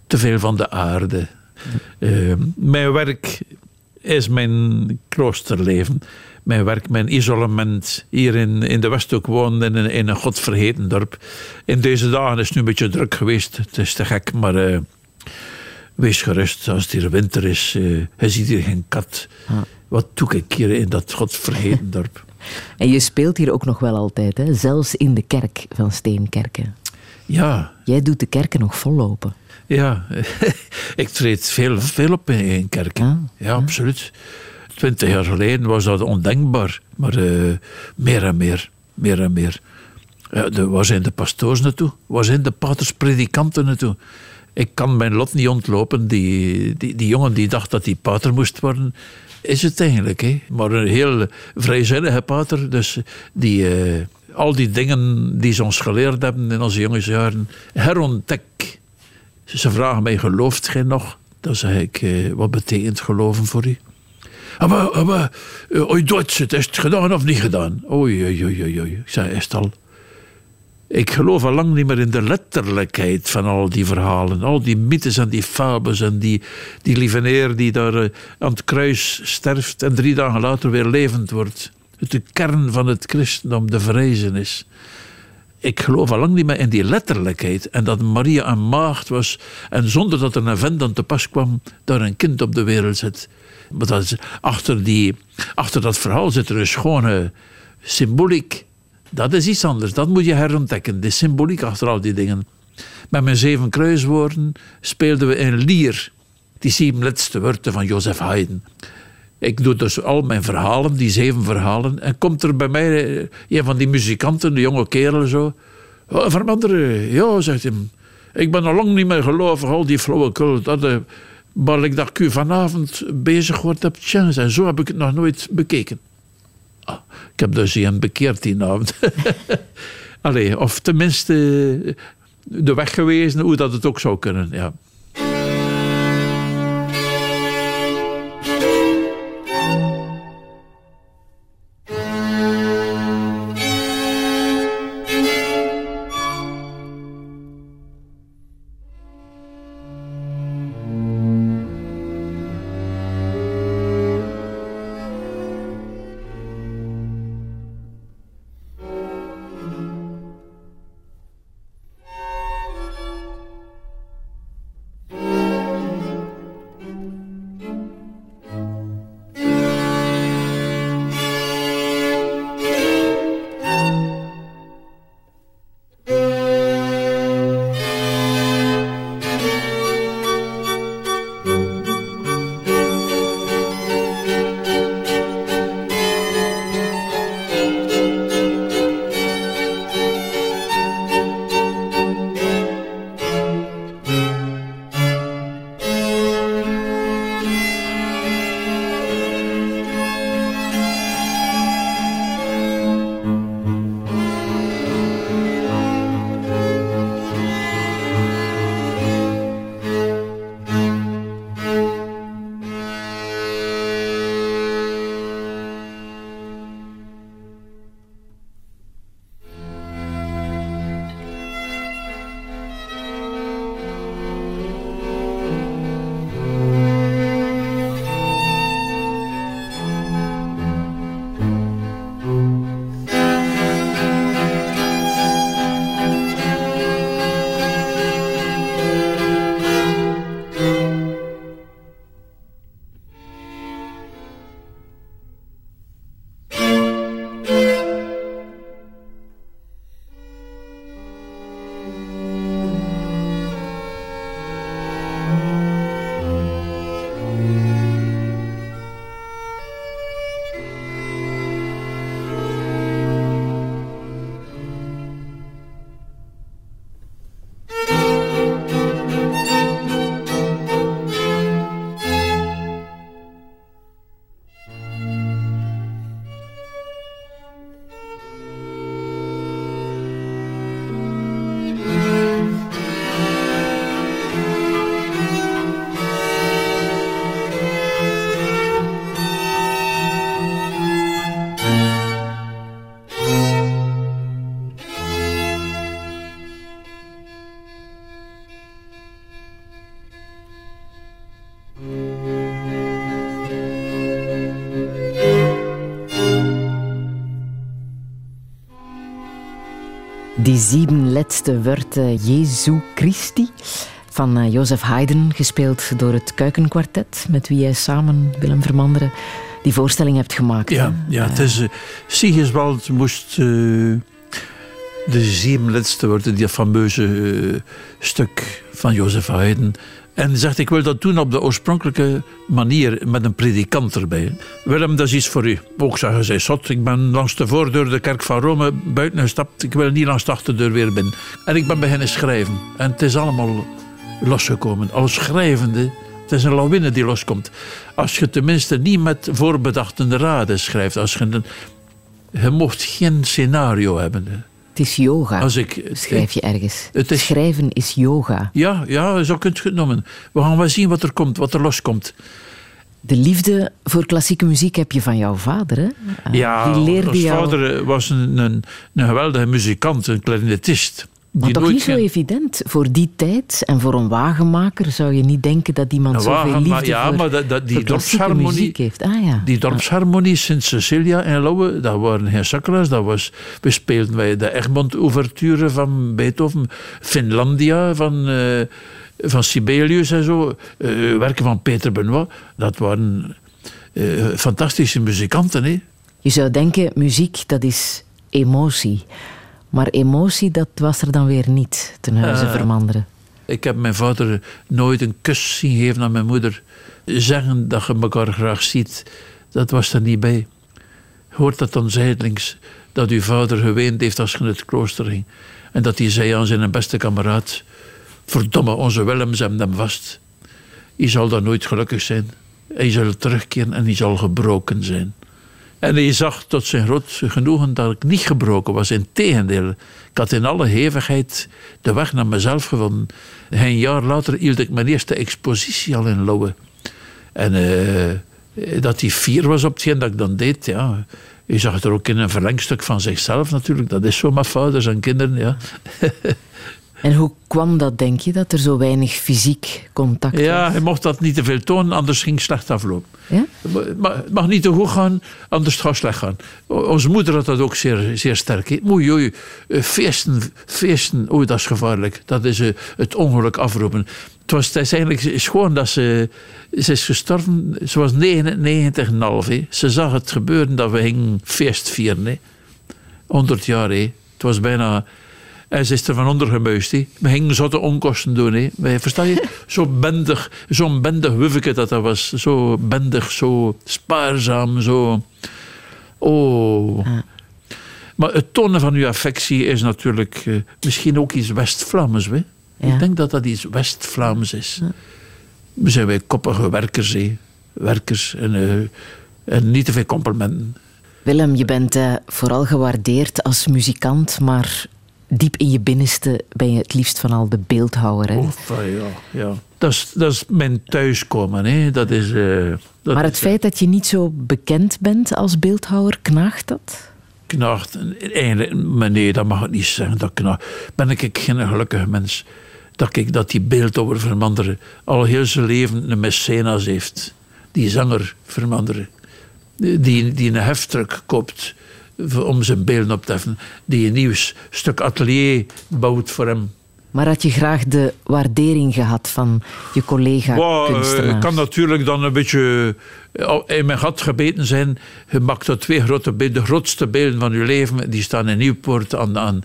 te veel van de aarde. Mijn werk is mijn kloosterleven. Mijn werk, mijn isolement. Hier in, in de Westhoek wonen, in een, in een godvergeten dorp. In deze dagen is het nu een beetje druk geweest. Het is te gek, maar eh, wees gerust. Als het hier winter is, je ziet hier geen kat. Wat doe ik hier in dat godvergeten dorp? [LAUGHS] En je speelt hier ook nog wel altijd, hè? zelfs in de kerk van Steenkerken. Ja, Jij doet de kerken nog vollopen. Ja, [LAUGHS] ik treed veel, veel op in, in kerken. Ah, ja, absoluut. Twintig jaar geleden was dat ondenkbaar. Maar eh, meer en meer, meer en meer. De, waar zijn de pastoors naartoe? Waar zijn de paters predikanten naartoe? Ik kan mijn lot niet ontlopen. Die, die, die jongen die dacht dat hij pater moest worden, is het eigenlijk. Hè? Maar een heel vrijzinnige pater. Dus die, eh, al die dingen die ze ons geleerd hebben in onze jongensjaren, herontdek. Ze vragen mij, gelooft gij nog? Dan zeg ik, eh, wat betekent geloven voor u? Ah, maar, eh, oei, Duits, het is het gedaan of niet gedaan? Oei, oei, oei, oei. Ik zei, is al? Ik geloof al lang niet meer in de letterlijkheid van al die verhalen. Al die mythes en die fabels en die, die lieveneer die daar eh, aan het kruis sterft en drie dagen later weer levend wordt. Het de kern van het christendom, de verrijzenis. Ik geloof al lang niet meer in die letterlijkheid. En dat Maria een maagd was. En zonder dat er een vent aan te pas kwam, daar een kind op de wereld zet. Maar dat achter, die, achter dat verhaal zit er een schone symboliek. Dat is iets anders. Dat moet je herontdekken. De symboliek achter al die dingen. Met mijn zeven kruiswoorden speelden we een lier. Die zeven laatste woorden van Joseph Haydn. Ik doe dus al mijn verhalen, die zeven verhalen. En komt er bij mij eh, een van die muzikanten, de jonge kerel zo. Oh, veranderen. Ja, zegt hij. Ik ben al lang niet meer gelovig, al die flauwekul. Dat, uh, maar ik dacht ik u vanavond bezig wordt heb chance. En zo heb ik het nog nooit bekeken. Ah, ik heb dus een bekeerd die avond. [LAUGHS] Allee, of tenminste de weg gewezen, hoe dat het ook zou kunnen. Ja. Die sieben letzte Wörter Jesu Christi van uh, Jozef Haydn, gespeeld door het Kuikenkwartet, met wie jij samen, Willem Vermanderen, die voorstelling hebt gemaakt. Ja, ja het is... Uh, Sigiswald moest... Uh, de zeven laatste woorden, die fameuze stuk van Jozef Haydn, en zegt, ik wil dat doen op de oorspronkelijke manier, met een predikant erbij. Willem, dat is iets voor u. Ook zeggen zij, zot, ik ben langs de voordeur de kerk van Rome buiten gestapt. Ik wil niet langs de achterdeur weer binnen. En ik ben beginnen schrijven. En het is allemaal losgekomen. Als schrijvende, het is een lawine die loskomt. Als je tenminste niet met voorbedachte raden schrijft. Als je, je mocht geen scenario hebben. Het is yoga, Als ik, schrijf je ergens. Het is, Schrijven is yoga. Ja, ja, zo kunt je het noemen. We gaan wel zien wat er komt, wat er loskomt. De liefde voor klassieke muziek heb je van jouw vader, hè? Ja, Die leerde ons jou... vader was een, een, een geweldige muzikant, een clarinetist. Maar toch niet zo evident. Voor die tijd en voor een wagenmaker zou je niet denken dat iemand zoveel liefde ja, voor, maar dat, dat, die dorpsharmonie, heeft. Ah, ja. Die dorpsharmonie Sint Cecilia en Lauwe, dat waren geen sakkelaars. Dat was, we speelden bij de Egmont-ouverture van Beethoven, Finlandia van, uh, van Sibelius en zo, uh, werken van Peter Benoit. Dat waren uh, fantastische muzikanten. Hè? Je zou denken, muziek dat is emotie. Maar emotie, dat was er dan weer niet ten huize Uh. Vermanderen. Ik heb mijn vader nooit een kus zien geven aan mijn moeder. Zeggen dat je elkaar graag ziet, dat was er niet bij. Hoort dat dan zijdelings dat uw vader geweend heeft als je naar het klooster ging. En dat hij zei aan zijn beste kameraad: Verdomme, onze Willems hebben hem vast. Hij zal dan nooit gelukkig zijn. Hij zal terugkeren en hij zal gebroken zijn. En hij zag tot zijn groot genoegen dat ik niet gebroken was. Integendeel, ik had in alle hevigheid de weg naar mezelf gevonden. Een jaar later hield ik mijn eerste expositie al in Lauwe. En eh, dat hij fier was op hetgeen dat ik dan deed, ja. Je zag het er ook in een verlengstuk van zichzelf natuurlijk. Dat is zo met vaders en kinderen, ja. [LAUGHS] En hoe kwam dat, denk je, dat er zo weinig fysiek contact Ja, was? hij mocht dat niet te veel tonen, anders ging het slecht aflopen. Ja? Het ma- Het mag niet te goed gaan, anders gaat het slecht gaan. Onze moeder had dat ook zeer, zeer sterk. hè. Oei, eh, feesten, feesten, oei, dat is gevaarlijk. Dat is eh, het ongeluk afroepen. Het was het is eigenlijk schoon dat ze... Ze is gestorven, ze was 99,5. hè. Ze zag het gebeuren dat we gingen feest vieren. hè. 100 jaar, hè. Het was bijna... En ze is er van onder gemuist. hè. We gingen zotte onkosten doen. Versta je? [LAUGHS] Zo bendig, zo'n bendig wuffeke dat dat was. Zo bendig, zo spaarzaam, zo... Oh... Maar het tonen van uw affectie is natuurlijk eh, misschien ook iets West-Vlaams. Ja. Ik denk dat dat iets West-Vlaams is. We zijn wij koppige werkers, werkers en, eh, en niet te veel complimenten. Willem, je bent eh, vooral gewaardeerd als muzikant, maar diep in je binnenste ben je het liefst van al de beeldhouwer. Hè? Eh, ja, ja. Dat, is, dat is mijn thuiskomen. Hè. Dat is, eh, dat maar het is, feit dat je niet zo bekend bent als beeldhouwer, knaagt dat? knaagt. Eigenlijk, maar nee, dat mag ik niet zeggen. Dat knaagt. Ben ik geen gelukkige mens. Dat ik dat die beeldhouwer vermanderen al heel zijn leven een mecenas heeft. Die zanger vermanderen. Die, die een heftruck koopt om zijn beelden op te heffen. Die een nieuw stuk atelier bouwt voor hem. Maar had je graag de waardering gehad van je Wow, eh, collega-kunstenaar? kan natuurlijk dan een beetje eh, in mijn gat gebeten zijn. Je maakt er twee grote beelden, de grootste beelden van je leven, die staan in Nieuwpoort aan. aan.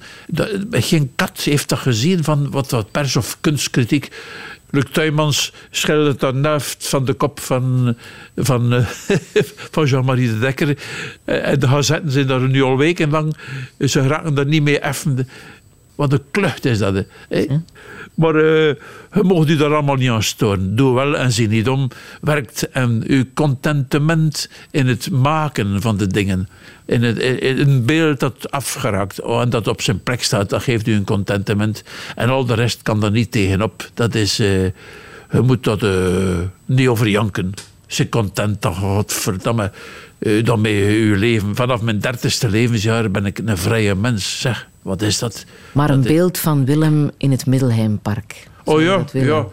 Geen kat heeft dat gezien van wat dat pers of kunstkritiek. Luc Tuymans schildert dan naft van de kop van, van, eh, [LAUGHS] van Jean-Marie de Dekker. Eh, En de gazetten zijn daar nu al wekenlang. Ze raken daar niet mee effen. Wat een klucht is dat. hè. Maar eh, je mocht u daar allemaal niet aan storen. Doe wel en zie niet om. Werkt en uw contentement in het maken van de dingen. In, het, een beeld dat afgeraakt en dat op zijn plek staat, dat geeft u een contentement. En al de rest kan daar niet tegenop. Dat is, eh, je moet dat eh, niet over janken. Ze content, dan godverdamme, eh, dan met uw leven. Vanaf mijn dertigste levensjaar ben ik een vrije mens. Zeg, wat is dat? Maar een Dat is- beeld van Willem in het Middelheimpark. Oh ja, ja.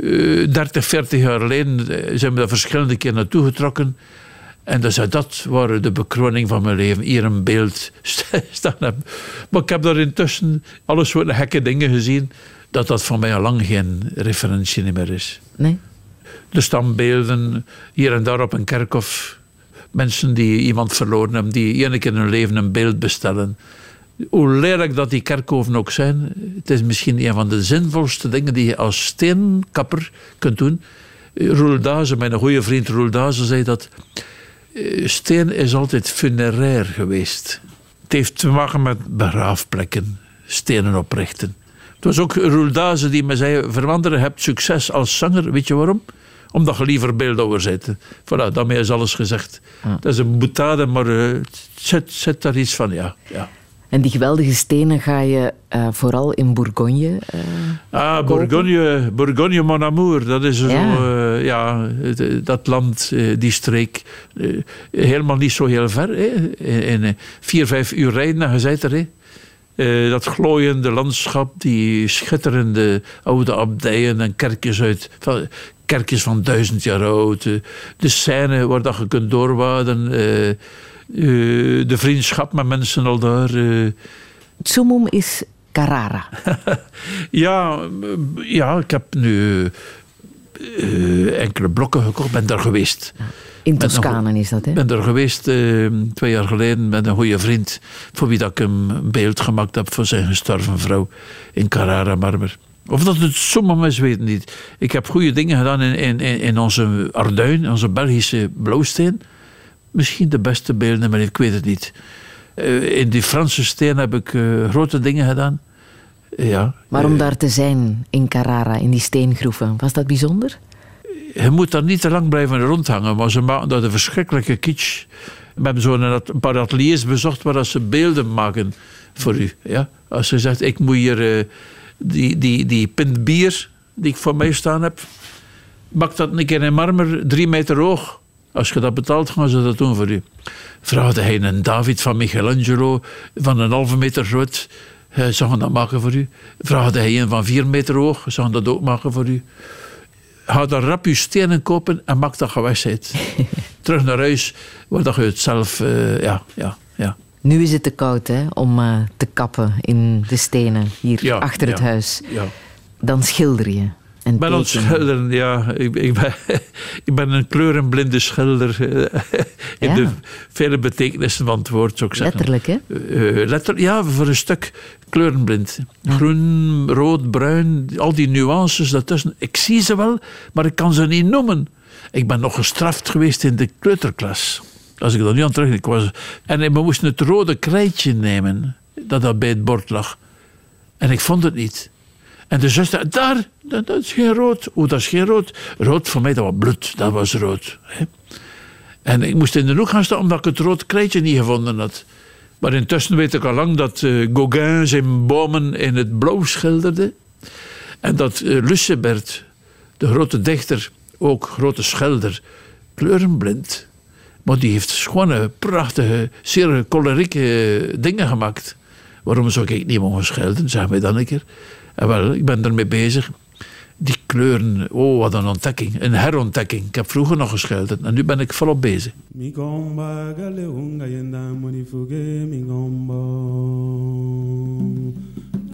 Eh, 30, 40 jaar geleden eh, zijn we daar verschillende keer naartoe getrokken. En dan zei dat waren de bekroning van mijn leven. Hier een beeld [LAUGHS] staan hebben. Maar ik heb daar intussen alle soorten gekke dingen gezien. Dat dat voor mij al lang geen referentie meer is. Nee? Er staan beelden hier en daar op een kerkhof. Mensen die iemand verloren hebben, die één keer in hun leven een beeld bestellen. Hoe lelijk dat die kerkhoven ook zijn, het is misschien een van de zinvolste dingen die je als steenkapper kunt doen. Roel mijn goede vriend Roel zei dat eh, steen is altijd funerair geweest. Het heeft te maken met begraafplekken, stenen oprichten. Het was ook Roel die me zei, veranderen, hebt succes als zanger. Weet je waarom? Omdat je liever beeldhouwer bent. Voilà, daarmee is alles gezegd. Dat is een boetade, maar eh, het zet, zet daar iets van, ja. ja. En die geweldige stenen ga je eh, vooral in Bourgogne. eh, Ah? Bourgogne, Bourgogne mon amour. Dat is zo, Ja. eh, ja, dat land, die streek. helemaal niet zo heel ver. hè. In, in vier, vijf uur rijden bent er. hè. Eh, dat glooiende landschap, die schitterende oude abdijen en kerkjes uit... Van, kerkjes van duizend jaar oud. de scène waar dat je kunt doorwaden. Eh, de vriendschap met mensen al daar... Tsumum is Carrara. [LAUGHS] Ja, ja, ik heb nu eh, enkele blokken gekocht. Ben daar geweest. In Toscane is dat, hè? ben er geweest twee jaar geleden met een goede vriend. Voor wie dat ik een beeld gemaakt heb voor zijn gestorven vrouw in Carrara Marmer. Of dat het sommige mensen weten niet. Ik heb goede dingen gedaan in, in, in in onze Arduin, onze Belgische blauwsteen. Misschien de beste beelden, maar ik weet het niet. Eh, in die Franse steen heb ik eh, grote dingen gedaan. Ja. Maar om daar te zijn in Carrara, in die steengroeven, was dat bijzonder? Je moet daar niet te lang blijven rondhangen, maar ze maken dat een verschrikkelijke kitsch. We hebben zo'n een paar ateliers bezocht waar ze beelden maken voor u. Ja? Als je zegt, ik moet hier eh, die, die, die pint bier die ik voor mij staan heb, bak dat een keer in marmer, drie meter hoog. Als je dat betaalt, gaan ze dat doen voor u. Vraagde hij een David van Michelangelo van een halve meter groot, ze gaan dat maken voor u. Vraagde hij een van vier meter hoog, gaan dat ook maken voor u. Ga daar rap je stenen kopen en maak dat gewestheid. [LAUGHS] Terug naar huis, waar dat je het zelf... eh, ja, ja, ja. Nu is het te koud hè, om eh, te kappen in de stenen hier Ja, achter het huis. ja. Dan schilder je. En ben schilderen, ja. Ik, ik, ben, [LAUGHS] ik ben een kleurenblinde schilder. eh, [LAUGHS] In Ja. de vele betekenissen van het woord, zou ik zeggen. Letterlijk, hè? Eh, letter, ja, voor een stuk kleurenblind. Groen, rood, bruin, al die nuances daartussen. Ik zie ze wel, maar ik kan ze niet noemen. Ik ben nog gestraft geweest in de kleuterklas. Als ik dat nu aan terug... Ik was, en we moesten het rode krijtje nemen, dat dat bij het bord lag. En ik vond het niet. En de zuster, daar, dat, dat is geen rood. Oeh, dat is geen rood. Rood voor mij, dat was bloed. Dat was rood. Hè. En ik moest in de hoek gaan staan omdat ik het rood krijtje niet gevonden had. Maar intussen weet ik al lang dat eh, Gauguin zijn bomen in het blauw schilderde. En dat Lucebert, de grote dichter, ook grote schilder, kleurenblind. Maar die heeft schone, prachtige, zeer kolerieke eh, dingen gemaakt. Waarom zou ik niet mogen schilderen? Zeg mij dan een keer. En wel, ik ben ermee bezig. Die kleuren, oh wat een ontdekking. Een herontdekking. Ik heb vroeger nog geschilderd en nu ben ik volop bezig. Migomba gale unga yenda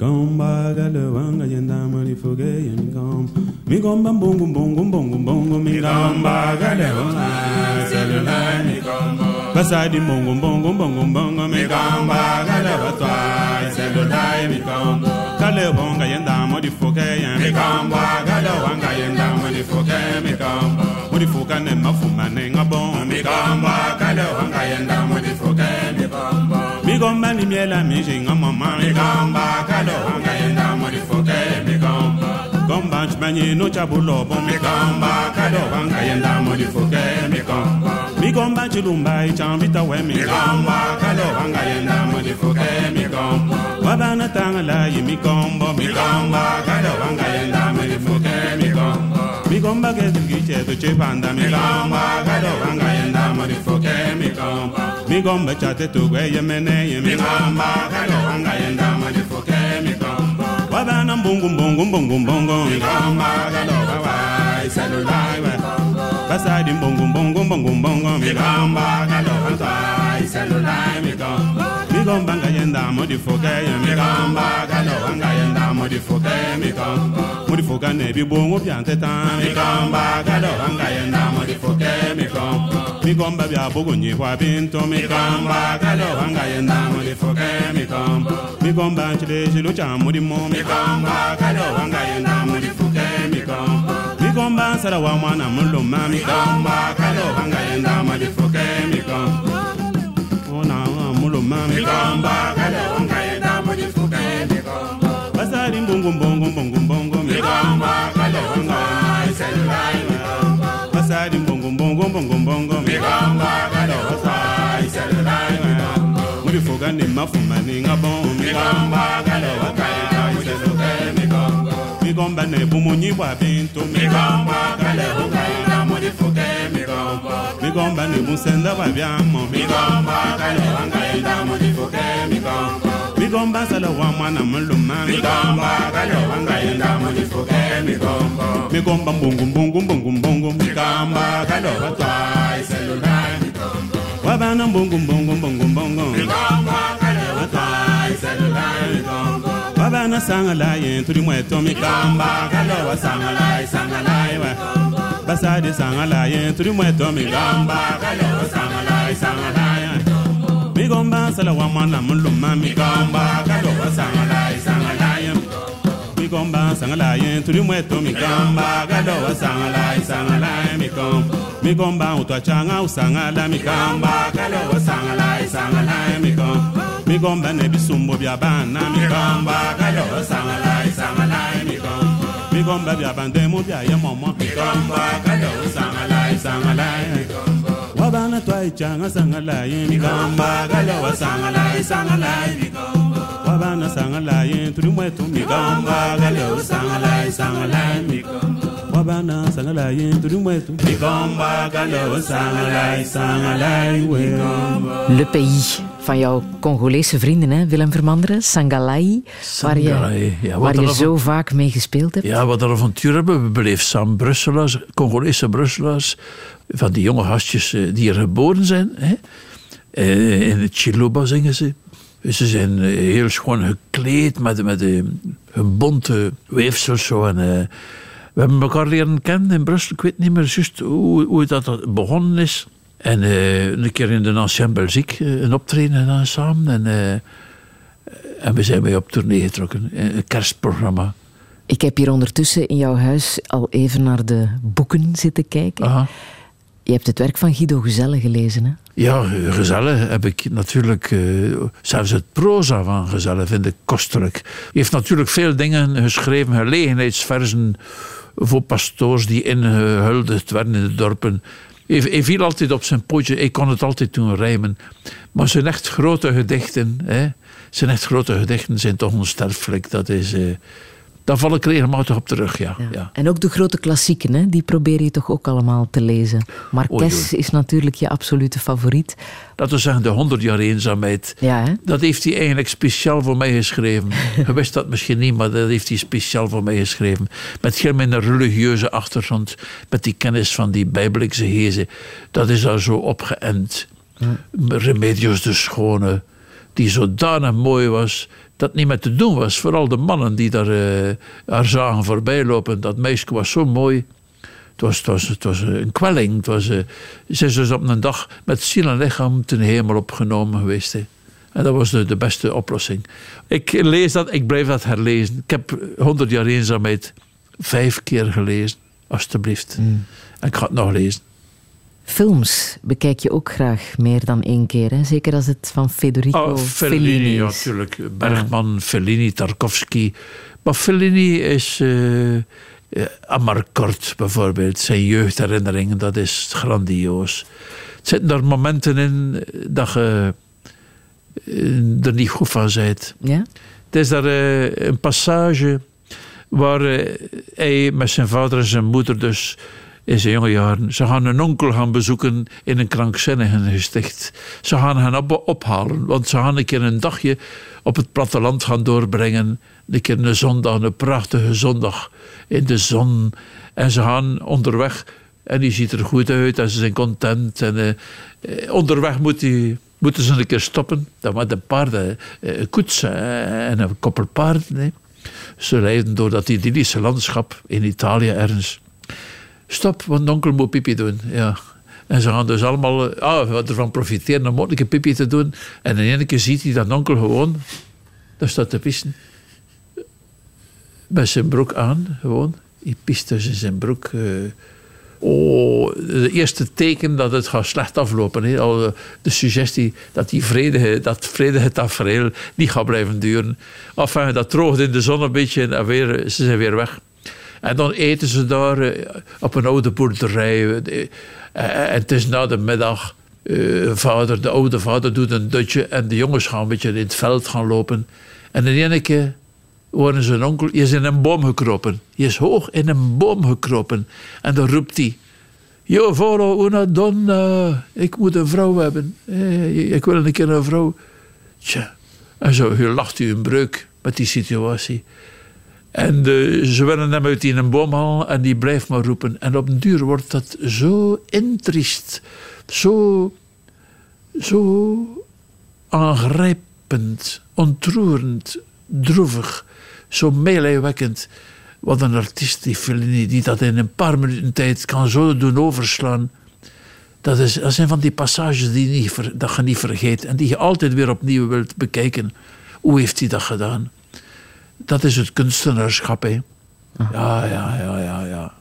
Gomba wanga yenda monifuge migomba Migomba bongo bongo bongo bongo migomba gale unga selula migomba Basadi bongo bongo bongo bongo migomba gale watwa selula migomba kale bonga yenda modi foke yen mikamba. Kale wanga yenda modi foke mikamba. Modi foka ne mafuma ne ngabon mikamba kale wanga yenda modi foke mikamba. Mikamba ni miela miji mama. Mikamba kale wanga yenda modi foke mikamba. Gomba chmanye no chabulo bon mikamba kale wanga yenda modi foke mikamba mikomba chilumba ichambita we mikombo kale wanga yenda mudifuke mikombo. Wabana tangala yi mikombo mikombo kale wanga yenda mudifuke mikombo. Mikomba kezilgi chetu chipanda mikombo kale wanga yenda mudifuke mikombo. Mikomba chate tugwe yemene yi mikombo kale wanga yenda mudifuke mikombo. Wabana mbungu mbungu mbungu mbungu. Mikombo kale wanga yenda mudifuke mikombo basadi mbongo mbongo mbongo mbongo migomba kalonza iselulai migomba migomba ngayenda modifoke migomba kalonza ngayenda modifoke migomba modifoka nebibongo byanteta migomba kalonza ngayenda modifoke migomba migomba byabugonyibwa bintu migomba kalonza ngayenda modifoke migomba migomba ncile cilo ca mulimo migomba kalonza ngayenda modifoke sara wa mwana mulo mami kamba kalo banga yenda maji foke miko ona mulo mami kamba kalo banga yenda maji foke miko basali mbongo mbongo mbongo mbongo mi kamba kalo banga selwa miko basali mbongo mbongo mbongo mbongo mi kamba kalo banga selwa miko mulifoga ne mafuma ne ngabon mi kamba kalo banga selwa mi. Migomba ne bumunyi bwa bintu. Migomba gale wanga yenda modifuge migomba Migomba ne busenda bwa byamo. Migomba gale wanga yenda modifuge migomba Migomba sala wa mwana muluma. Migomba gale wanga yenda modifuge migomba Migomba mbungu mbungu mbungu mbungu. Migomba gale watwa iselulai migomba Wabana mbungu mbungu mbungu mbungu. Migomba kana sangala ye turi mwe tomi kamba kale wa sangalai wa basadi sangalai ye turi mwe tomi kamba kale sangalai sangalai. sangala mi gomba sala wa mwana muluma mi kamba kale wa mi komba sangala yen tuli mwe to mi kamba gado sangala sangala mi kom mi komba utwa changa usangala mi kamba gado sangala sangala mi kom mi komba ne bisumbo bya bana mi kamba gado sangala sangala mi kom mi komba bya bande mu bya yemomo mi kamba gado sangala sangala mi kom wabana twa changa sangala yen mi kamba gado sangala sangala mi kom wabana sangalai tuli mwetu migomba kalo sangalai sangalai migomba wabana sangalai tuli mwetu migomba kalo sangalai sangalai migomba Le Pays van jouw Congolese vrienden, hè? Willem Vermanderen, Sangalai, waar je, ja, waar je zo vaak mee gespeeld hebt. Ja, wat een avontuur hebben we beleefd samen. Brusselaars, Congolese Brusselaars, van die jonge gastjes eh, die er geboren zijn. Hè. Eh, In het Chiluba zingen ze. Ze zijn eh, heel schoon gekleed met, met eh, hun bonte weefsels. Zo. En, eh, we hebben elkaar leren kennen in Brussel. Ik weet niet meer juist hoe, hoe dat begonnen is. En een keer in de Ancien Belgique een optreden gedaan samen. En, en we zijn mee op tournee getrokken. Een kerstprogramma. Ik heb hier ondertussen in jouw huis al even naar de boeken zitten kijken. Aha. Je hebt het werk van Guido Gezelle gelezen, hè? Ja, Gezelle heb ik natuurlijk... eh, zelfs het proza van Gezelle vind ik kostelijk. Hij heeft natuurlijk veel dingen geschreven, gelegenheidsversen voor pastoors die ingehuldigd werden in de dorpen. Hij, viel altijd op zijn pootje, hij kon het altijd doen rijmen. Maar zijn echt grote gedichten, hè, zijn echt grote gedichten zijn toch onsterfelijk. Dat is... eh, daar val ik regelmatig op terug, ja. Ja. ja. En ook de grote klassieken, hè? die probeer je toch ook allemaal te lezen. Marques is natuurlijk je absolute favoriet. Laten we zeggen, de 100 jaar eenzaamheid. Ja, hè? Dat heeft hij eigenlijk speciaal voor mij geschreven. [LAUGHS] Je wist dat misschien niet, maar dat heeft hij speciaal voor mij geschreven. Met heel mijn religieuze achtergrond, met die kennis van die bijbelexegese. Dat is daar zo opgeënt. Remedios de Schone, die zodanig mooi was, dat niet meer te doen was. Vooral de mannen die daar eh, haar zagen voorbij lopen. Dat meisje was zo mooi. Het was, het was, het was een kwelling. Het was, eh, ze is dus op een dag met ziel en lichaam ten hemel opgenomen geweest. Hè. En dat was de, de beste oplossing. Ik lees dat, ik blijf dat herlezen. Ik heb 100 jaar eenzaamheid vijf keer gelezen, alstublieft. En ik ga het nog lezen. Films bekijk je ook graag meer dan één keer, hè? zeker als het van Federico Oh, Fellini, Fellini ja, natuurlijk. Bergman, Fellini, Tarkovsky. Maar Fellini is... eh eh, Amarcord bijvoorbeeld, zijn jeugdherinneringen, dat is grandioos. Er zitten er momenten in dat je eh, er niet goed van bent. Ja? Het is daar een passage waar hij met zijn vader en zijn moeder dus in zijn jonge jaren, ze gaan een onkel gaan bezoeken in een krankzinnigengesticht. Ze gaan hen op, ophalen, want ze gaan een keer een dagje op het platteland gaan doorbrengen. Een keer een zondag, een prachtige zondag in de zon. En ze gaan onderweg en die ziet er goed uit en ze zijn content. En eh, onderweg moet die, moeten ze een keer stoppen. Dan met een paarden, eh, een koets eh, en een koppel paarden. Ze rijden door dat idyllische landschap in Italië ergens. Stop, want onkel moet pipi doen. Ja. En ze gaan dus allemaal ah, wat ervan profiteren om een pipi te doen. En in één keer ziet hij dat onkel gewoon, daar staat te pissen. Met zijn broek aan, gewoon. Hij pist dus in zijn broek. eh. oh, de eerste teken dat het gaat slecht aflopen. Al de, suggestie dat die vredige, dat vredige tafereel niet gaat blijven duren. Enfin, dat droogt in de zon een beetje en weer, ze zijn weer weg. En dan eten ze daar eh, op een oude boerderij. Eh, En het is na de middag. eh, vader, de oude vader doet een dutje en de jongens gaan een beetje in het veld gaan lopen. En in één keer horen ze een onkel, je is in een boom gekropen. Je is hoog in een boom gekropen. En dan roept hij, Io volo una donna, ik moet een vrouw hebben. Eh, Ik wil een keer een vrouw. Tja, en zo lacht u een breuk met die situatie. En ze willen hem uit die een boom halen en die blijft maar roepen. En op den duur wordt dat zo intriest, zo, zo aangrijpend, ontroerend, droevig, zo meelijwekkend. Wat een artiest, die Fellini, die dat in een paar minuten tijd kan zo doen overslaan. Dat, is, dat zijn van die passages die, niet, dat je niet vergeet en die je altijd weer opnieuw wilt bekijken. Hoe heeft hij dat gedaan? Dat is het kunstenaarschap, hè. Ja, ja, ja, ja, ja.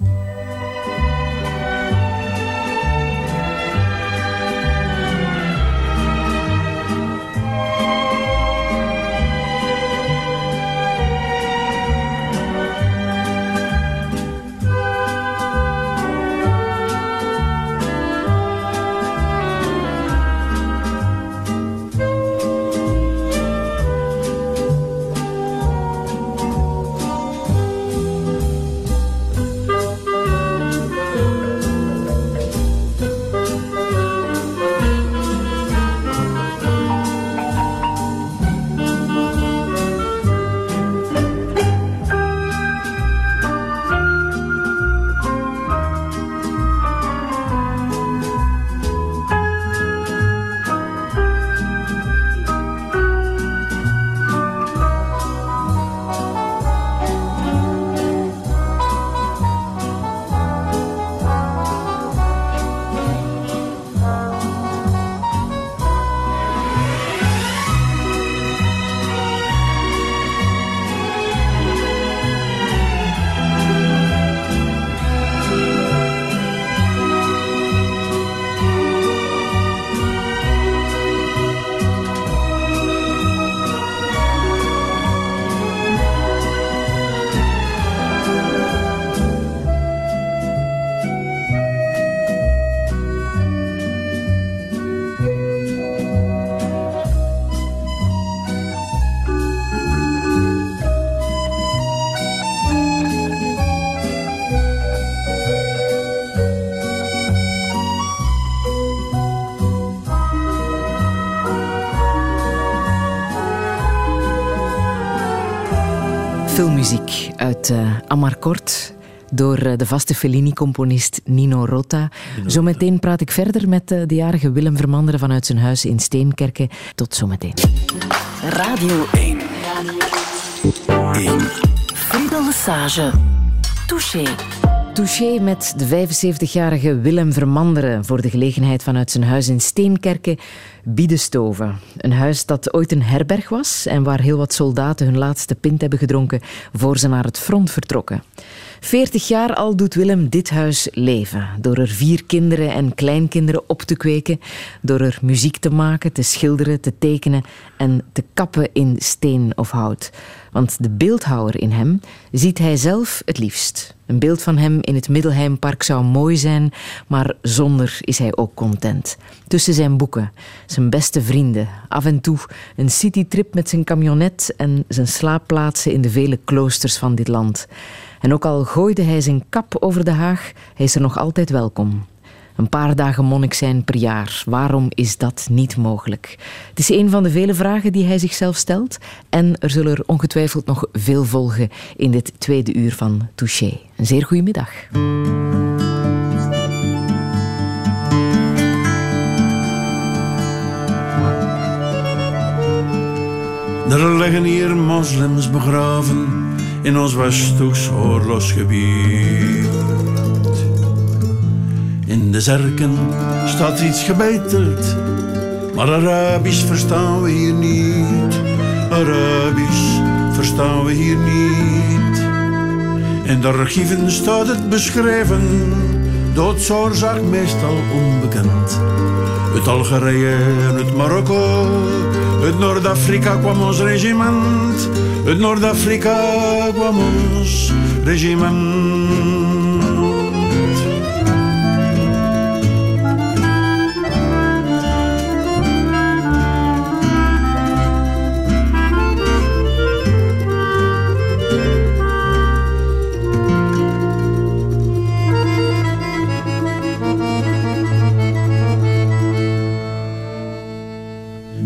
Uit uh, Amarcord door uh, de vaste Fellini-componist Nino Rota. Zometeen praat ik verder met uh, de jarige Willem Vermanderen vanuit zijn huis in Steenkerken. Tot zometeen. Radio 1. Radio 1. Friedel Lesage. Touché. Touché met de 75-jarige Willem Vermanderen voor de gelegenheid vanuit zijn huis in Steenkerken, Biedestoven. Een huis dat ooit een herberg was en waar heel wat soldaten hun laatste pint hebben gedronken voor ze naar het front vertrokken. 40 jaar al doet Willem dit huis leven. Door er vier kinderen en kleinkinderen op te kweken. Door er muziek te maken, te schilderen, te tekenen en te kappen in steen of hout. Want de beeldhouwer in hem ziet hij zelf het liefst. Een beeld van hem in het Middelheimpark zou mooi zijn, maar zonder is hij ook content. Tussen zijn boeken, zijn beste vrienden, af en toe een citytrip met zijn camionet en zijn slaapplaatsen in de vele kloosters van dit land. En ook al gooide hij zijn kap over de haag, hij is er nog altijd welkom. Een paar dagen monnik zijn per jaar. Waarom is dat niet mogelijk? Het is een van de vele vragen die hij zichzelf stelt. En er zullen er ongetwijfeld nog veel volgen in dit tweede uur van Touché. Een zeer goede middag. Er liggen hier moslims begraven in ons Westhoeks oorlogsgebied. In de zerken staat iets gebeiteld, maar Arabisch verstaan we hier niet. Arabisch verstaan we hier niet. In de archieven staat het beschreven, doodsoorzaak meestal onbekend. Uit Algerije en uit Marokko, uit Noord-Afrika kwam ons regiment. Uit Noord-Afrika kwam ons regiment.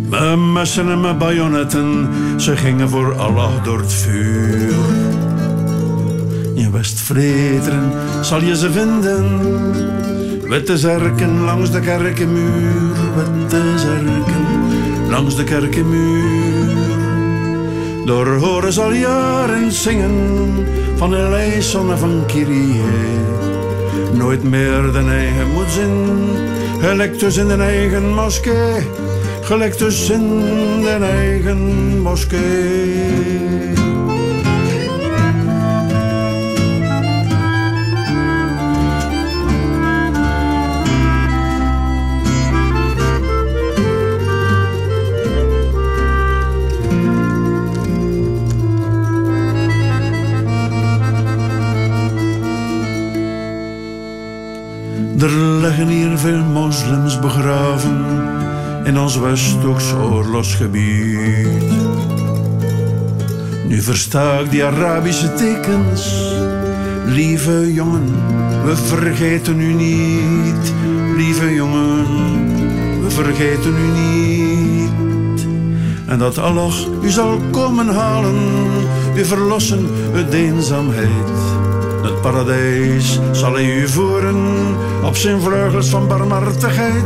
Met messen en met bajonetten, ze gingen voor Allah door het vuur. In West-Vleteren zal je ze vinden, witte zerken langs de kerkenmuur, witte zerken langs de kerkenmuur. Door horen zal jaren zingen van Eleison en van Kyrie. Nooit meer de eigen moet zin, gelijk tussen de eigen moskee, gelijk tussen de eigen moskee. Er liggen hier veel moslims begraven in ons West-Oeks oorlogsgebied. Nu versta ik die Arabische tekens. Lieve jongen, we vergeten u niet. Lieve jongen, we vergeten u niet. En dat Allah u zal komen halen, u verlossen uit de eenzaamheid. Het paradijs zal hij u voeren op zijn vleugels van barmhartigheid.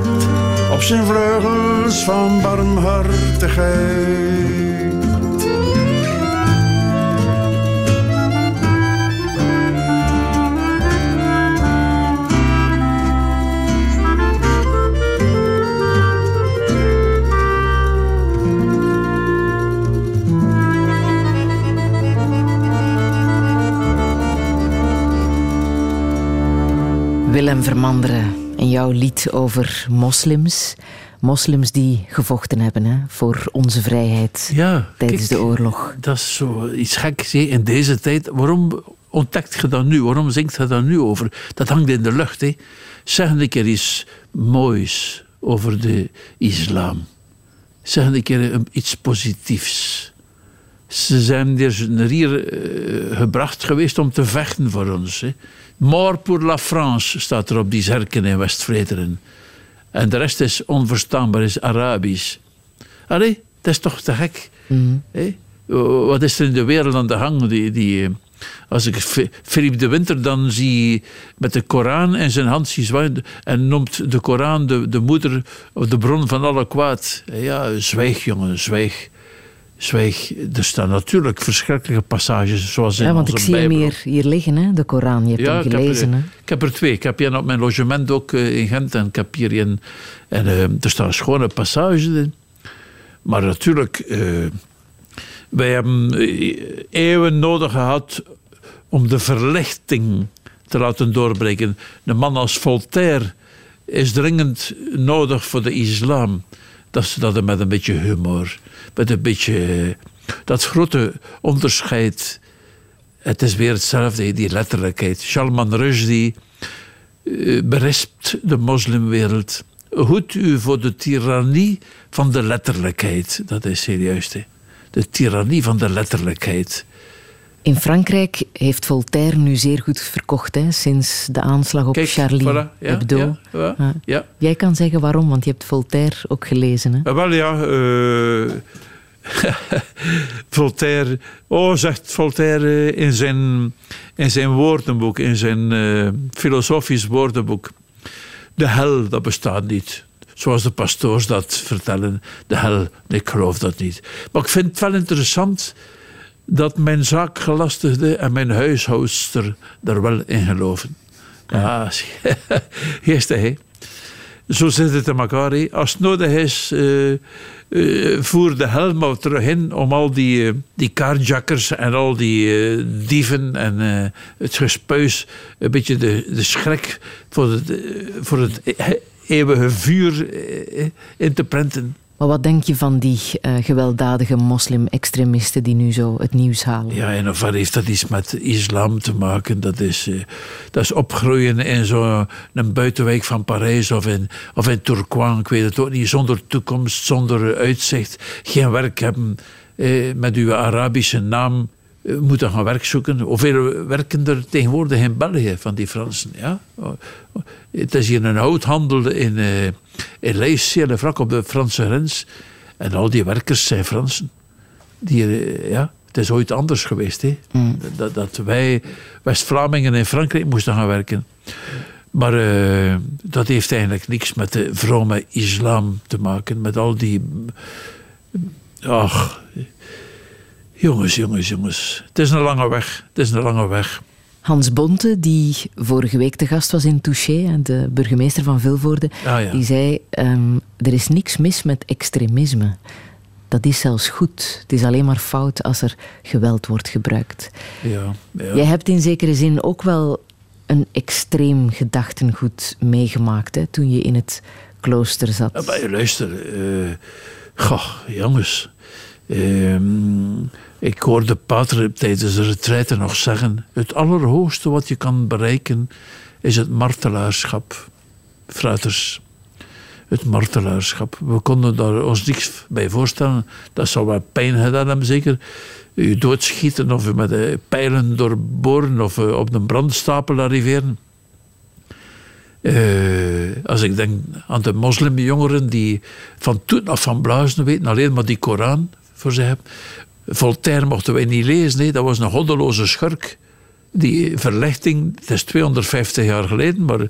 Op zijn vleugels van barmhartigheid. Willem Vermanderen en jouw lied over moslims. Moslims die gevochten hebben hè, voor onze vrijheid Ja, tijdens kijk, de oorlog. Dat is zo iets geks hè, in deze tijd. Waarom ontdekt je dat nu? Waarom zingt je dat nu over? Dat hangt in de lucht. Hè. Zeg een keer iets moois over de islam. Zeg een keer iets positiefs. Ze zijn hier naar hier eh, gebracht geweest om te vechten voor ons. Hè. Mort pour la France staat er op die zerken in West-Vleteren. En de rest is onverstaanbaar, is Arabisch. Allee, dat is toch te gek. Hé? Wat is er in de wereld aan de gang? Die, die, eh, als ik Philippe de Winter dan zie met de Koran in zijn hand zie zwaaien en noemt de Koran de, de moeder of de bron van alle kwaad. Ja, zwijg jongen, zwijg. Zwijg. Er staan natuurlijk verschrikkelijke passages zoals in Ja, want ik zie hem Bijbel. hier, hier liggen, hè, de Koran. Je hebt hem ik heb, gelezen. er, hè. ik heb er twee. Ik heb hier op mijn logement ook eh, in Gent en ik heb hier een. En eh, er staan schone passages in. Maar natuurlijk, eh, wij hebben eeuwen nodig gehad om de verlichting te laten doorbreken. Een man als Voltaire is dringend nodig voor de islam. Dat ze dat met een beetje humor, met een beetje. eh, dat grote onderscheid. Het is weer hetzelfde, die letterlijkheid. Salman Rushdie eh, berispt de moslimwereld. Hoed u voor de tirannie van de letterlijkheid. Dat is serieus. Hè. De tirannie van de letterlijkheid. In Frankrijk heeft Voltaire nu zeer goed verkocht hè, sinds de aanslag op Kijk, Charlie voilà. Ja, Hebdo. ja, ja, Ja. ja. Jij kan zeggen waarom, want je hebt Voltaire ook gelezen. Hè? Ah, wel ja, eh, [LAUGHS] Voltaire. Oh, zegt Voltaire in zijn, in zijn woordenboek, in zijn eh, filosofisch woordenboek. De hel, dat bestaat niet. Zoals de pastoors dat vertellen. De hel, ik geloof dat niet. Maar ik vind het wel interessant dat mijn zaakgelastigde en mijn huishoudster daar wel in geloven. Ja, [LAUGHS] eerst hè. Zo zit het in elkaar. Als het nodig is, eh, eh, voer de helm terug in om al die, eh, die carjackers en al die dieven en het gespuis, een beetje de, de schrik voor het, voor het e- eeuwige vuur in te prenten. Maar wat denk je van die eh, gewelddadige moslim-extremisten die nu zo het nieuws halen? Ja, en of heeft dat iets met islam te maken? Dat is, eh, dat is opgroeien in zo'n buitenwijk van Parijs of in, of in Tourcoing, ik weet het ook niet, zonder toekomst, zonder uitzicht, geen werk hebben, eh, met uw Arabische naam eh, moeten gaan werk zoeken. Hoeveel werken er tegenwoordig in België van die Fransen? Ja? Oh, Het is hier een houthandel in, eh in Lees, vlak op de Franse grens. En al die werkers zijn Fransen. Die, eh, ja, het is ooit anders geweest. Hè? Dat, dat wij West-Vlamingen in Frankrijk moesten gaan werken. Maar eh, dat heeft eigenlijk niks met de vrome islam te maken. Met al die. Ach. Jongens, jongens, jongens. Het is een lange weg. Het is een lange weg. Hans Bonte, die vorige week te gast was in Touché, de burgemeester van Vilvoorde, Ah, ja. die zei: ehm, Er is niks mis met extremisme. Dat is zelfs goed. Het is alleen maar fout als er geweld wordt gebruikt. Ja, ja. Jij hebt in zekere zin ook wel een extreem gedachtengoed meegemaakt hè, toen je in het klooster zat. Ja, maar luister, goh, jongens. Ehm, ik hoorde Pater tijdens de retraite nog zeggen: het allerhoogste wat je kan bereiken is het martelaarschap. Fraters, het martelaarschap. We konden daar ons niks bij voorstellen. Dat zou wel pijn gedaan hebben, zeker. U doodschieten of u met pijlen doorboren of eh, op een brandstapel arriveren. Eh, als ik denk aan de moslimjongeren die van toen af van blazen weten, alleen maar die Koran voor zich hebben. Voltaire mochten wij niet lezen, nee, dat was een goddeloze schurk. Die verlichting, het is 250 jaar geleden, maar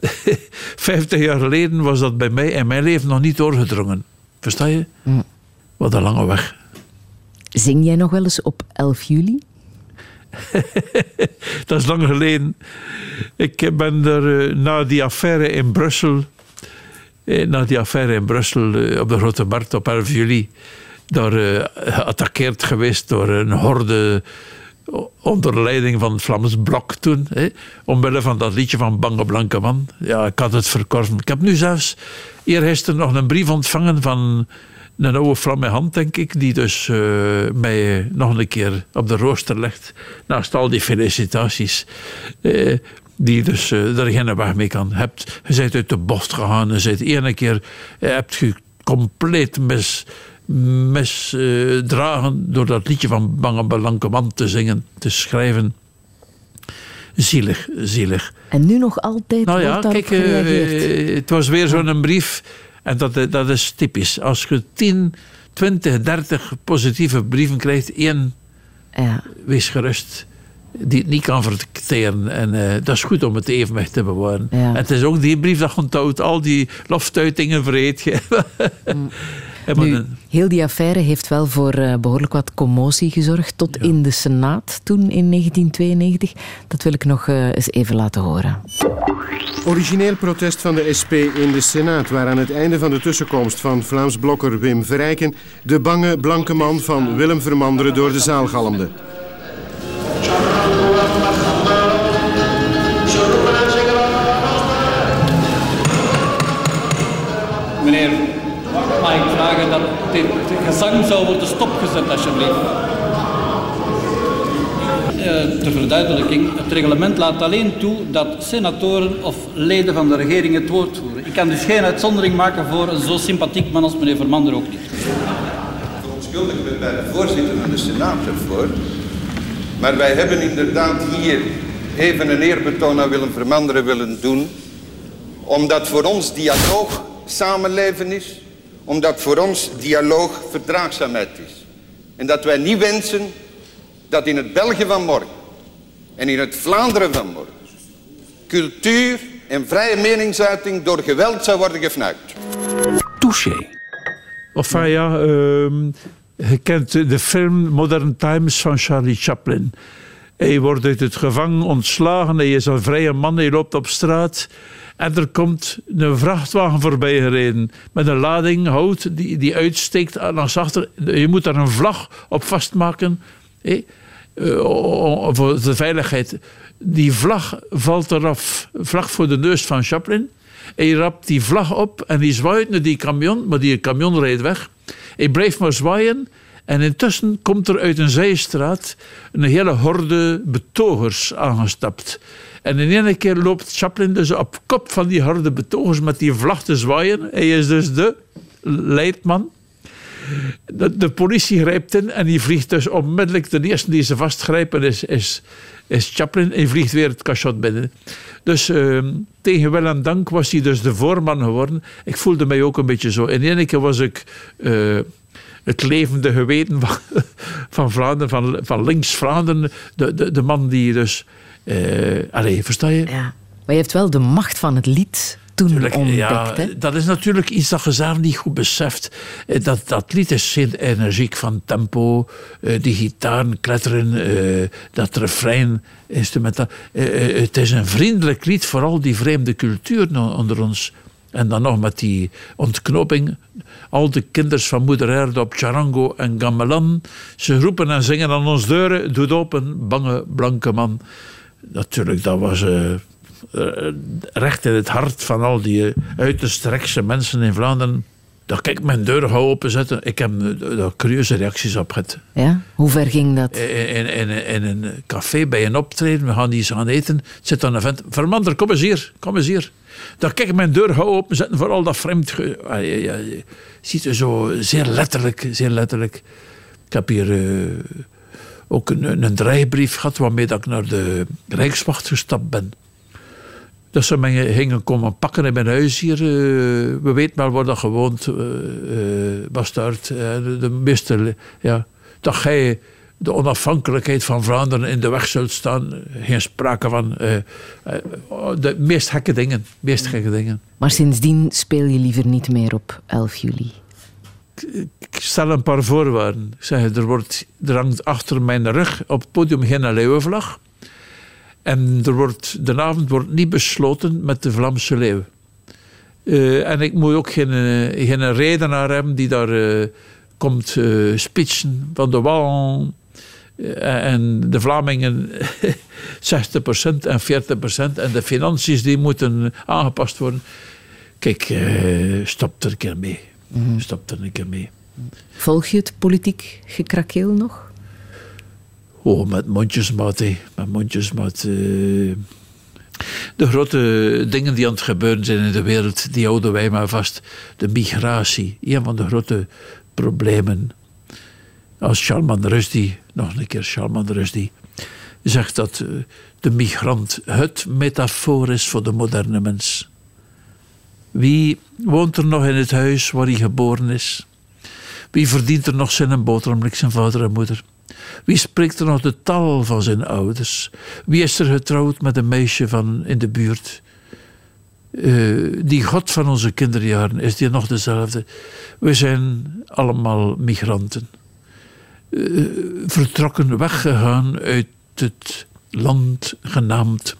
[LAUGHS] 50 jaar geleden was dat bij mij in mijn leven nog niet doorgedrongen. Versta je? Mm. Wat een lange weg. Zing jij nog wel eens op 11 juli? [LAUGHS] Dat is lang geleden. Ik ben er eh, na die affaire in Brussel, eh, na die affaire in Brussel eh, op de Grote Markt op 11 juli, daar eh, geattaqueerd geweest door een horde onder leiding van het Vlaams Blok toen. Hè, omwille van dat liedje van Bange Blanke Man. Ja, ik had het verkorven. Ik heb nu zelfs eergisteren nog een brief ontvangen van een oude Vlamme hand, denk ik, die dus eh, mij nog een keer op de rooster legt. Naast al die felicitaties. eh, die dus eh, er geen weg mee kan. Hebt, je bent uit de bocht gegaan. Je bent ene keer eh, hebt je compleet mis, misdragen door dat liedje van Bange Blanke Man te zingen, te schrijven. Zielig, zielig. En nu nog altijd Nou ja, kijk, eh, eh, het was weer zo'n brief. En dat, eh, dat is typisch. Als je 10, 20, 30 positieve brieven krijgt, één, ja. wees gerust, die het niet kan verteren. En eh, dat is goed om het evenwicht te bewaren. Ja. En het is ook die brief dat onthoudt, al die loftuitingen vergeet je. [LAUGHS] Nu, heel die affaire heeft wel voor eh, behoorlijk wat commotie gezorgd. Tot in de Senaat toen in 1992. Dat wil ik nog eh, eens even laten horen. Origineel protest van de SP in de Senaat, waar aan het einde van de tussenkomst van Vlaams blokker Wim Verrijken de bange blanke man van Willem Vermanderen door de zaal galmde. Mag ik vragen dat dit gezang zou worden stopgezet, alsjeblieft? Eh, ter verduidelijking, het reglement laat alleen toe dat senatoren of leden van de regering het woord voeren. Ik kan dus geen uitzondering maken voor een zo sympathiek man als meneer Vermander ook niet. verontschuldig me bij de voorzitter van de Senaat ervoor. Maar wij hebben inderdaad hier even een eerbetoon aan Willem Vermanderen willen doen. Omdat voor ons dialoog samenleven is. Omdat voor ons dialoog verdraagzaamheid is. En dat wij niet wensen dat in het België van morgen en in het Vlaanderen van morgen cultuur en vrije meningsuiting door geweld zou worden gefnuikt. Touché. Enfin ja, ehm, je kent de film Modern Times van Charlie Chaplin. Hij wordt uit het gevangen ontslagen, hij is een vrije man, hij loopt op straat. En er komt een vrachtwagen voorbij gereden met een lading hout die, die uitsteekt langs achter. Je moet daar een vlag op vastmaken eh, voor de veiligheid. Die vlag valt eraf, vlak voor de neus van Chaplin. Hij rapt die vlag op en die zwaait naar die camion, maar die camion rijdt weg. Hij blijft maar zwaaien en intussen komt er uit een zijstraat een hele horde betogers aangestapt. En in één keer loopt Chaplin dus op kop van die horde betogers met die vlag te zwaaien. Hij is dus de leidman. De, politie grijpt in en die vliegt dus onmiddellijk. De eerste die ze vastgrijpen is, is, Chaplin. Hij vliegt weer het cachot binnen. Dus ehm, tegen wel en dank was hij dus de voorman geworden. Ik voelde mij ook een beetje zo. In één keer was ik eh, het levende geweten van, [LAUGHS] van Vlaanderen, van, van links Vlaanderen. De, de, de man die dus... eh allee, versta je? Ja. Maar je hebt wel de macht van het lied toen Tuurlijk, ontdekt. ja, hè? dat is natuurlijk iets dat je zelf niet goed beseft. Eh, Dat, dat lied is zeer energiek van tempo, eh, die gitaren kletteren, dat refrein, instrumentaal. Het is een vriendelijk lied voor al die vreemde culturen o- onder ons. En dan nog met die ontknoping. Al de kinders van moeder Erde op Charango en Gamelan. Ze roepen en zingen aan ons deuren. Doet open, bange blanke man. Natuurlijk, dat was eh, eh, recht in het hart van al die eh, uiterst rechtse mensen in Vlaanderen. Dat ik mijn deur ga openzetten. Ik heb daar curieuze reacties op gehad. Ja? Hoe ver ging dat? In, in, in, in een café bij een optreden, we gaan iets gaan eten. Zit dan een vent. Vermander, kom eens hier, kom eens hier. Dat ik mijn deur ga openzetten voor al dat vreemd. je ziet er zo zeer letterlijk, zeer letterlijk. Ik heb hier eh, ook een, een dreigbrief gehad waarmee dat ik naar de Rijkswacht gestapt ben. Dat ze mij gingen komen pakken in mijn huis hier. eh, we weten wel waar dat gewoond uh, eh, de, de meeste, ja, dat jij de onafhankelijkheid van Vlaanderen in de weg zult staan. Geen sprake van. eh, eh, de meest gekke dingen. Meest gekke dingen. Maar sindsdien speel je liever niet meer op 11 juli. Ik stel een paar voorwaarden. Ik zeg, er, wordt, er hangt achter mijn rug op het podium geen leeuwenvlag. En er wordt, de avond wordt niet besloten met de Vlaamse leeuw. Eh, en ik moet ook geen, geen redenaar hebben die daar komt eh spitsen van de wal. Eh, en de Vlamingen [LAUGHS] 60% en 40%. En de financiën die moeten aangepast worden. Kijk, eh, stop er een keer mee. Stop er een keer mee. Volg je het politiek gekrakeel nog? Oh, met mondjesmaat, hé. Met mondjesmaat. eh. De grote dingen die aan het gebeuren zijn in de wereld, die houden wij maar vast. De migratie, een van de grote problemen. Als Salman Rushdie, nog een keer Salman Rushdie, zegt dat eh, de migrant het metafoor is voor de moderne mens. Wie woont er nog in het huis waar hij geboren is? Wie verdient er nog zijn boterham, like zijn vader en moeder? Wie spreekt er nog de taal van zijn ouders? Wie is er getrouwd met een meisje van in de buurt? Eh, die God van onze kinderjaren, is die nog dezelfde? We zijn allemaal migranten. Eh, vertrokken, weggegaan uit het land genaamd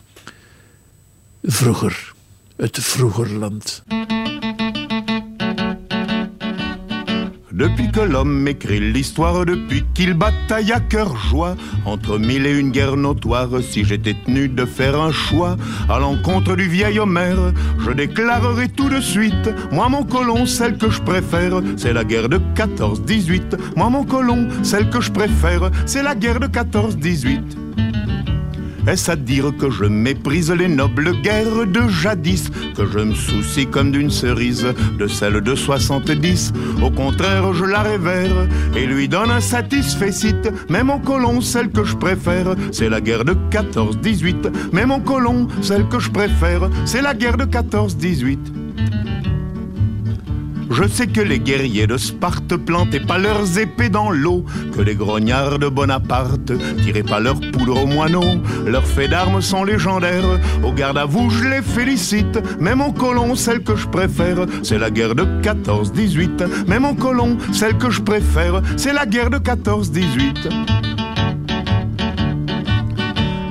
vroeger. Het vroeger land. Depuis que l'homme écrit l'histoire, depuis qu'il bataille à cœur joie, entre mille et une guerres notoires, si j'étais tenu de faire un choix à l'encontre du vieil Homère, je déclarerai tout de suite, moi mon colon, celle que je préfère, c'est la guerre de 14-18. Moi mon colon, celle que je préfère, c'est la guerre de 14-18. Est-ce à dire que je méprise les nobles guerres de jadis, que je me soucie comme d'une cerise de celle de 70 Au contraire, je la révère et lui donne un satisfait Mais mon colon, celle que je préfère, c'est la guerre de 14-18. Mais mon colon, celle que je préfère, c'est la guerre de 14-18. Je sais que les guerriers de Sparte plantaient pas leurs épées dans l'eau, que les grognards de Bonaparte tiraient pas leur poudre aux moineaux. Leurs faits d'armes sont légendaires, au garde à vous je les félicite. Mais mon colon, celle que je préfère, c'est la guerre de 14-18. Mais mon colon, celle que je préfère, c'est la guerre de 14-18.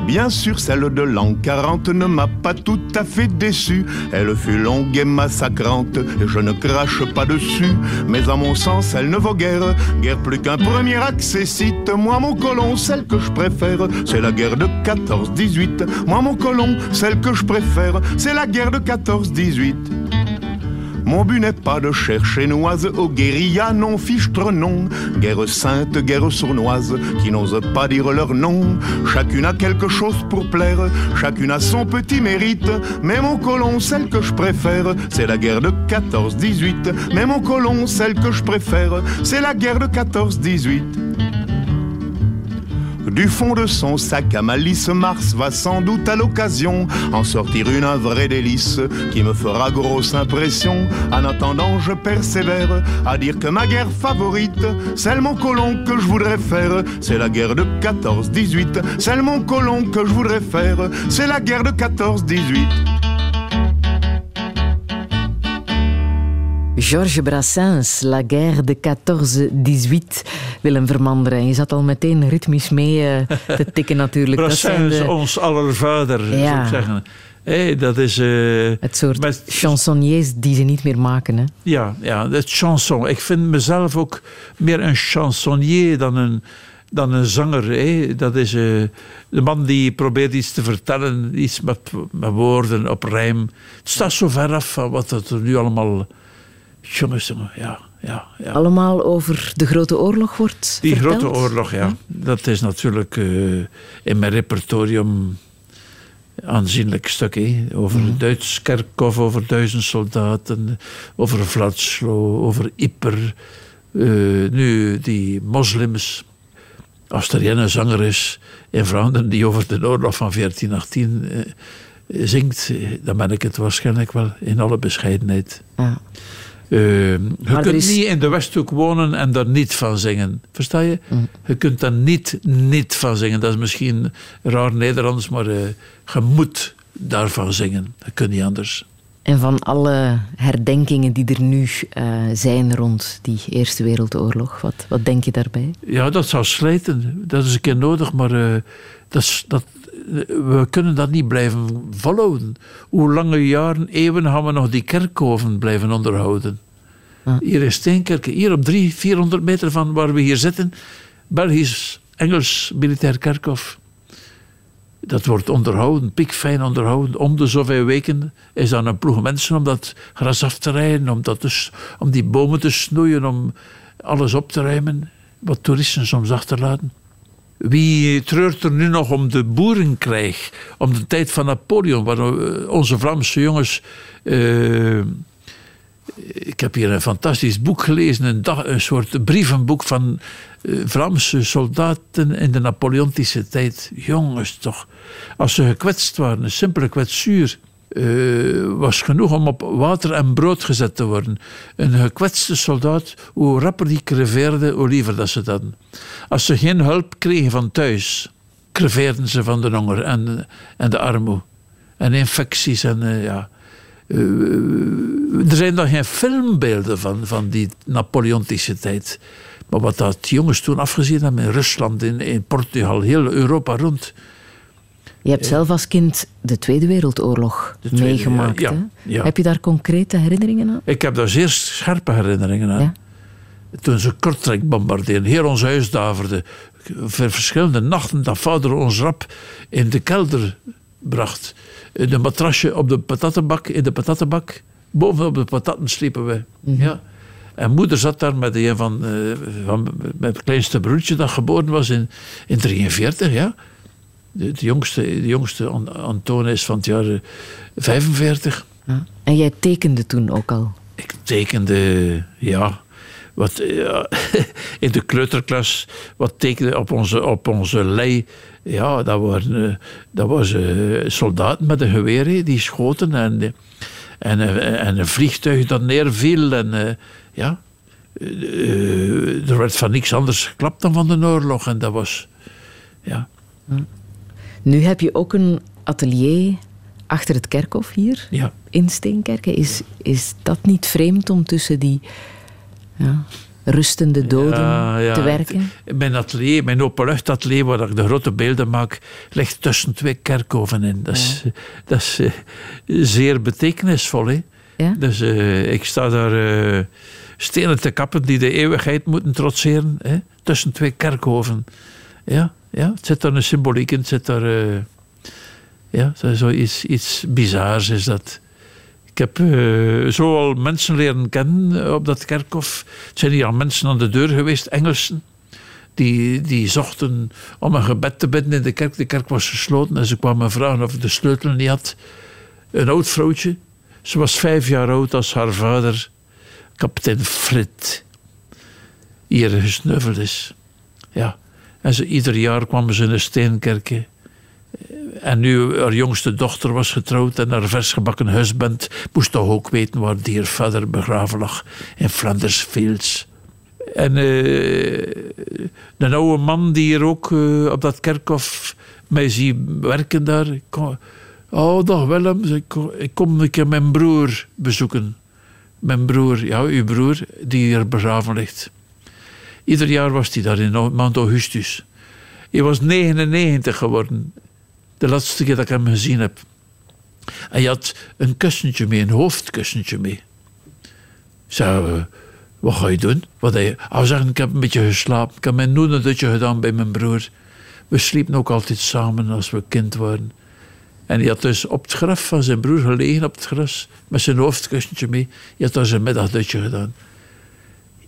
Bien sûr, celle de l'an 40 ne m'a pas tout à fait déçu. Elle fut longue et massacrante, et je ne crache pas dessus. Mais à mon sens, elle ne vaut guère, guère plus qu'un premier accessite. Moi, mon colon, celle que je préfère, c'est la guerre de 14-18. Moi, mon colon, celle que je préfère, c'est la guerre de 14-18. Mon but n'est pas de chercher noise aux guérillas non fichtre non. Guerre sainte, guerre sournoise, qui n'ose pas dire leur nom. Chacune a quelque chose pour plaire, chacune a son petit mérite. Mais mon colon, celle que je préfère, c'est la guerre de 14-18. Mais mon colon, celle que je préfère, c'est la guerre de 14-18. Du fond de son sac à malice, Mars va sans doute à l'occasion en sortir une un vrai délice qui me fera grosse impression. En attendant, je persévère à dire que ma guerre favorite, celle mon colon que je voudrais faire, c'est la guerre de 14-18. Celle mon colon que je voudrais faire, c'est la guerre de 14-18. Georges Brassens, La Guerre de 14-18, Willem Vermanderen. Je zat al meteen ritmisch mee uh, te tikken natuurlijk. Brassens, de... ons aller vader, ja. zou ik zeggen. Hey, dat is... Uh, het soort met... chansonniers die ze niet meer maken. Hè? Ja, ja, het chanson. Ik vind mezelf ook meer een chansonnier dan een, dan een zanger. Dat is uh, de man die probeert iets te vertellen, iets met, met woorden op rijm. Het staat zo ver af van wat er nu allemaal Jongens, ja, ja, ja. Allemaal over de Grote Oorlog wordt Die verteld? Grote Oorlog, ja. Dat is natuurlijk uh, in mijn repertorium aanzienlijk stuk. Hè. Over mm Duits Kerkhof, over duizend soldaten, over Vladslo, over Ypres. Uh, nu, die moslims. Als er een zanger is in Vlaanderen die over de oorlog van 1418 uh, zingt, dan ben ik het waarschijnlijk wel in alle bescheidenheid. Ja. Uh, je kunt is... niet in de Westhoek wonen en daar niet van zingen. Versta je? Mm. Je kunt daar niet niet van zingen. Dat is misschien raar Nederlands, maar uh, je moet daarvan zingen. Dat kun niet anders. En van alle herdenkingen die er nu uh, zijn rond die Eerste Wereldoorlog, wat, wat denk je daarbij? Ja, dat zou slijten. Dat is een keer nodig, maar dat, dat, we kunnen dat niet blijven volhouden. Hoe lange jaren, eeuwen gaan we nog die kerkhoven blijven onderhouden? Ja. Hier in Steenkerken, hier op 300, 400 meter van waar we hier zitten, Belgisch, Engels militair kerkhof. Dat wordt onderhouden, pikfijn onderhouden. Om de zoveel weken is dan een ploeg mensen om dat gras af te rijden, om, dat te, om die bomen te snoeien, om alles op te ruimen, wat toeristen soms achterlaten. Wie treurt er nu nog om de boerenkrijg, om de tijd van Napoleon, waar onze Vlaamse jongens. Uh, ik heb hier een fantastisch boek gelezen, een, dag, een soort brievenboek van uh, Vlaamse soldaten in de Napoleontische tijd. Jongens, toch. Als ze gekwetst waren, een simpele kwetsuur. Uh, was genoeg om op water en brood gezet te worden. Een gekwetste soldaat, hoe rapper die creveerde, hoe liever dat ze dat. Als ze geen hulp kregen van thuis, creveerden ze van de honger en, en de armoede. En infecties en uh, ja. Uh, er zijn nog geen filmbeelden van, van die Napoleontische tijd. Maar wat dat jongens toen afgezien hebben in Rusland, in, in Portugal, heel Europa rond. Je hebt zelf als kind de Tweede Wereldoorlog tweede, meegemaakt. Ja, ja, Heb je daar concrete herinneringen aan? Ik heb daar zeer scherpe herinneringen aan. Toen ze Kortrijk bombardeerden, heel ons huis daverde. Verschillende nachten dat vader ons rap in de kelder bracht. De matrasje op de patattenbak, in de patattenbak. Bovenop de patatten sliepen we. Mm ja. En moeder zat daar met een van, uh, van met het kleinste broertje dat geboren was in 1943. Ja. De, jongste, de jongste Anton is van het jaar 45. Ja. En jij tekende toen ook al? Ik tekende, ja. Wat, ja, [LAUGHS] in de kleuterklas, wat tekende op onze, op onze lei. Ja, dat, waren, eh, dat was soldaten met een geweer, die schoten. En, en, en een vliegtuig dat neerviel. En ja, er werd van niks anders geklapt dan van de oorlog. En dat was, ja. Nu heb je ook een atelier achter het kerkhof hier ja. in Steenkerken. Is, is dat niet vreemd om tussen die ja, rustende doden ja, ja. te werken? Mijn atelier, mijn openluchtatelier, waar ik de grote beelden maak, ligt tussen twee kerkhoven in. Dat is, dat is uh, zeer betekenisvol. Hè? Dus uh, ik sta daar uh, stenen te kappen die de eeuwigheid moeten trotseren. Hè? Tussen twee kerkhoven. Ja, ja, het zit daar een symboliek in. Het zit daar... Uh, ja, zo iets, iets bizars is dat. Ik heb uh, zo al mensen leren kennen op dat kerkhof. Het zijn hier al mensen aan de deur geweest, Engelsen. Die, die zochten om een gebed te bidden in de kerk. De kerk was gesloten en ze kwamen vragen of ik de sleutel niet had. Een oud vrouwtje. Ze was vijf jaar oud als haar vader, kapitein Frit, hier gesneuveld is. Ja. En ze, ieder jaar kwamen ze de steenkerken. En nu haar jongste dochter was getrouwd en haar versgebakken husband moest toch ook weten waar die vader begraven lag in Flanders Fields. En uh, een oude man die hier ook uh, op dat kerkhof mij ziet werken daar. Oh, dag Willem, ik kom, ik kom een keer mijn broer bezoeken. Mijn broer, ja, uw broer, die hier begraven ligt. Ieder jaar was hij daar in maand augustus. Hij was 99 geworden. De laatste keer dat ik hem gezien heb. En hij had een kussentje mee, een hoofdkussentje mee. Zei, eh, wat ga je doen? Wat hij, hij zeggen, ik heb een beetje geslapen. Ik heb mijn een dutje gedaan bij mijn broer. We sliepen ook altijd samen als we kind waren. En hij had dus op het graf van zijn broer gelegen op het gras. Met zijn hoofdkussentje mee. Hij had daar zijn middagdutje gedaan.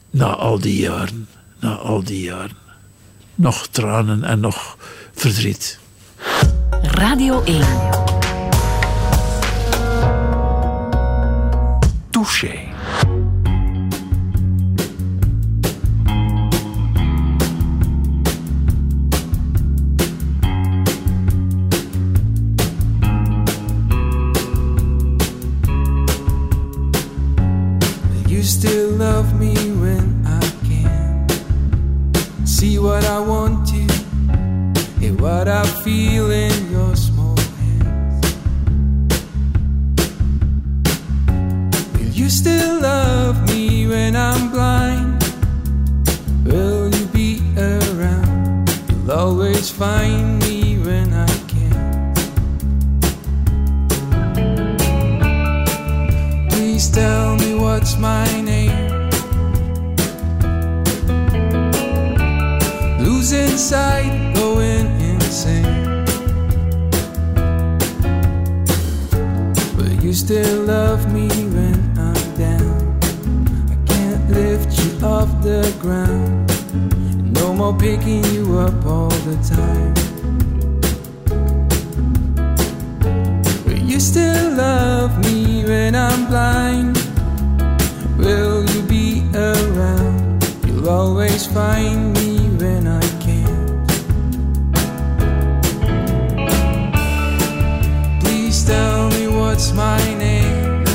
Na al die jaren. Na al die jaren. Nog tranen en nog verdriet. Radio 1. Touché. You still love me. See what I want to, hear what I feel in your small hands. Will you still love me when I'm blind? Will you be around? You'll always find me when I can. Please tell me what's my name. Sight, going insane. But you still love me when I'm down? I can't lift you off the ground. No more picking you up all the time. Will you still love me when I'm blind? Will you be around? You'll always find me what's my name.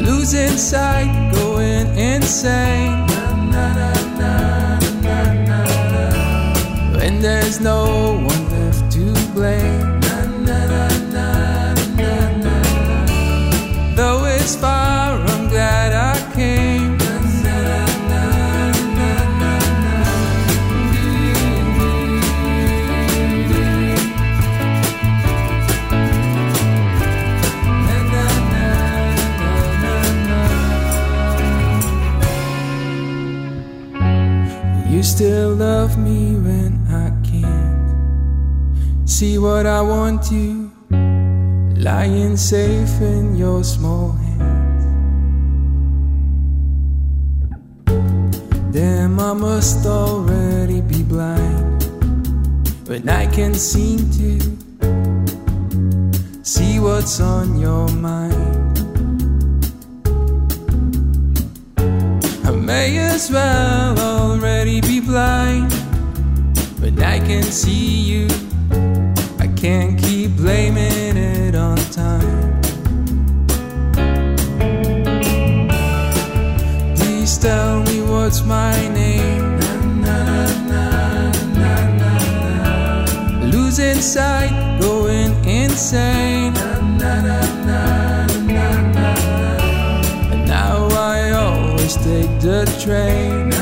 Losing sight, going insane. When there's no one still love me when I can't see what I want you lying safe in your small hands. Damn, I must already be blind when I can seem to see what's on your mind. As well already be blind when I can see you. I can't keep blaming it on time. Please tell me what's my name. Losing sight, going insane. Always take the train.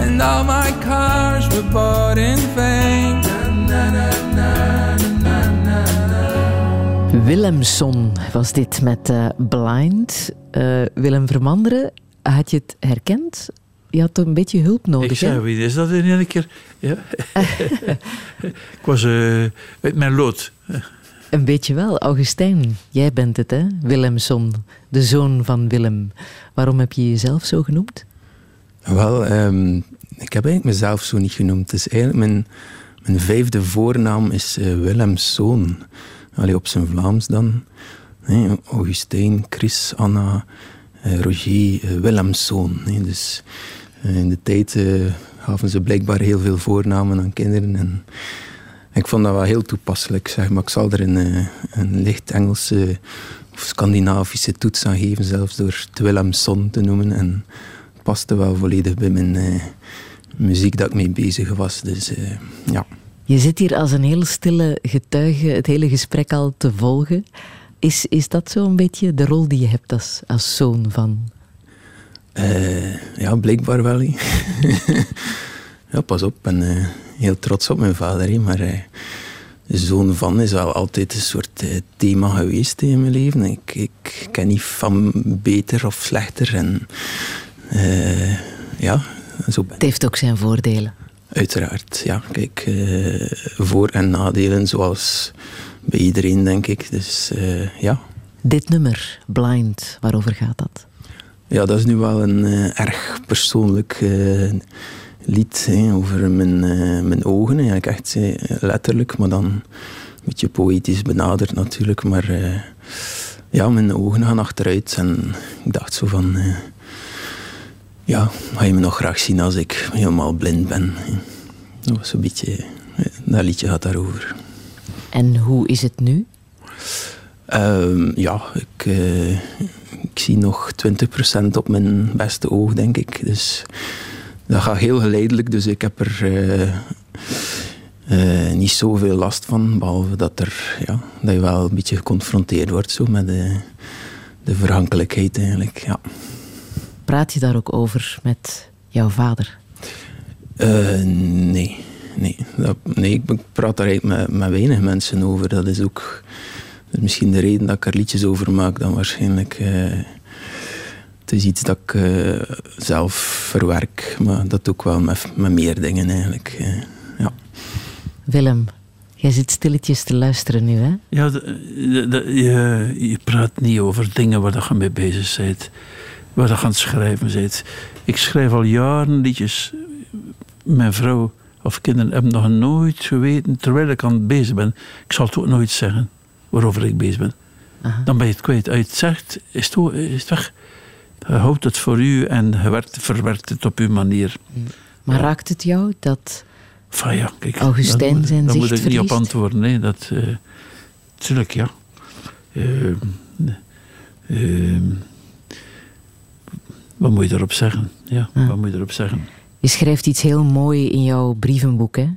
And all my cars were bought in vain. Willemson was dit met eh, Blind. Eh, Willem Vermanderen, had je het herkend? Je had een beetje hulp nodig. Ik zei, hè? wie is dat in een keer? Ja. [LAUGHS] [LAUGHS] ik was eh, uit mijn lood. Een beetje wel. Augustijn, jij bent het, hè? Willemson, de zoon van Willem. Waarom heb je jezelf zo genoemd? Wel, ehm, ik heb eigenlijk mezelf zo niet genoemd. Het is eigenlijk mijn, vijfde voornaam is eh, Willemszoon. Allee, op zijn Vlaams dan. Nee, Augustijn, Chris, Anna, eh, Roger, eh, Willemszoon. Nee, dus eh, in de tijd eh, gaven ze blijkbaar heel veel voornamen aan kinderen. En ik vond dat wel heel toepasselijk, zeg maar. Ik zal er een, eh, een licht Engelse of Scandinavische toets aan geven, zelfs door het Willemson te noemen. En het paste wel volledig bij mijn eh, muziek dat ik mee bezig was. Dus eh, ja. Je zit hier als een heel stille getuige het hele gesprek al te volgen. Is, is dat zo'n beetje de rol die je hebt als, als zoon van? Uh, ja, blijkbaar wel. [LAUGHS] ja, pas op, ik ben uh, heel trots op mijn vader. He, maar uh, zoon van is wel altijd een soort thema geweest in mijn leven. Ik, ik ken niet van beter of slechter. En, ja, zo Het heeft ook zijn voordelen. Uiteraard, ja. Kijk, voor- en nadelen zoals bij iedereen, denk ik. Dus ja. Dit nummer, Blind, waarover gaat dat? Ja, dat is nu wel een erg persoonlijk lied over mijn, uh, mijn ogen. Eigenlijk echt letterlijk, maar dan een beetje poëtisch benaderd natuurlijk. Maar ja, mijn ogen gaan achteruit. En ik dacht zo van... ja, ga je me nog graag zien als ik helemaal blind ben? Dat was een beetje... Dat liedje gaat daarover. En hoe is het nu? Uh, ja, ik, ik zie nog 20% op mijn beste oog, denk ik. Dus dat gaat heel geleidelijk, dus ik heb er uh, niet zoveel last van. Behalve dat, er, ja, dat je wel een beetje geconfronteerd wordt zo, met de, de verhankelijkheid eigenlijk. Ja. Praat je daar ook over met jouw vader? nee. Nee, dat, nee, ik praat daar eigenlijk met, met weinig mensen over. Dat is ook dat is misschien de reden dat ik er liedjes over maak dan waarschijnlijk. Uh, het is iets dat ik uh, zelf verwerk, maar dat ook wel met, met meer dingen eigenlijk. Uh, ja. Willem, jij zit stilletjes te luisteren nu, hè? Ja, de, de, de, je, je praat niet over dingen waar je mee bezig bent, waar je aan het schrijven bent. Ik schrijf al jaren liedjes. Mijn vrouw of kinderen hebben nog nooit geweten, terwijl ik aan het bezig ben. Ik zal het ook nooit zeggen waarover ik bezig ben. Aha. Dan ben je het kwijt. Als je het zegt, is het, is het weg. Je houdt het voor u en verwerkt het op uw manier. Maar ja. raakt het jou dat van, ja, kijk, Augustijn dat, zijn Daar moet ik niet op verliest? antwoorden. Nee, dat, uh, tuurlijk, ja. Uh, uh, wat moet je daarop zeggen? Ja, Ah. wat moet je erop zeggen? Je schrijft iets heel mooi in jouw brievenboek, hè?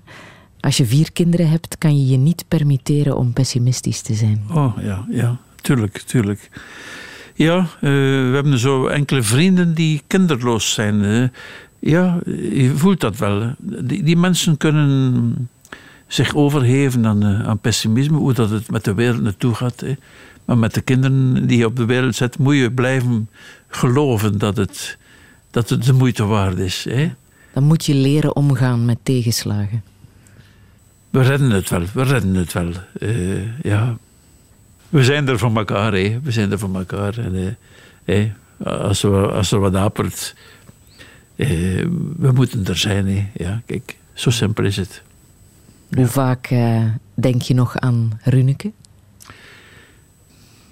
Als je vier kinderen hebt, kan je je niet permitteren om pessimistisch te zijn. Oh ja, ja, tuurlijk, tuurlijk. Ja, uh, we hebben zo enkele vrienden die kinderloos zijn. Ja, je voelt dat wel. Die, die mensen kunnen zich overgeven aan, uh, aan, pessimisme, hoe dat het met de wereld naartoe gaat. Hè. Maar met de kinderen die je op de wereld zet, moet je blijven geloven dat het, dat het de moeite waard is. Hè. Dan moet je leren omgaan met tegenslagen. We redden het wel, we redden het wel. Uh, ja. We zijn er voor elkaar, hè. we zijn er voor elkaar. En, hè. Als, we, als er wat hapert, uh, we moeten er zijn. Hè. Ja, kijk, zo simpel is het. Hoe ja. vaak denk je nog aan Runeke?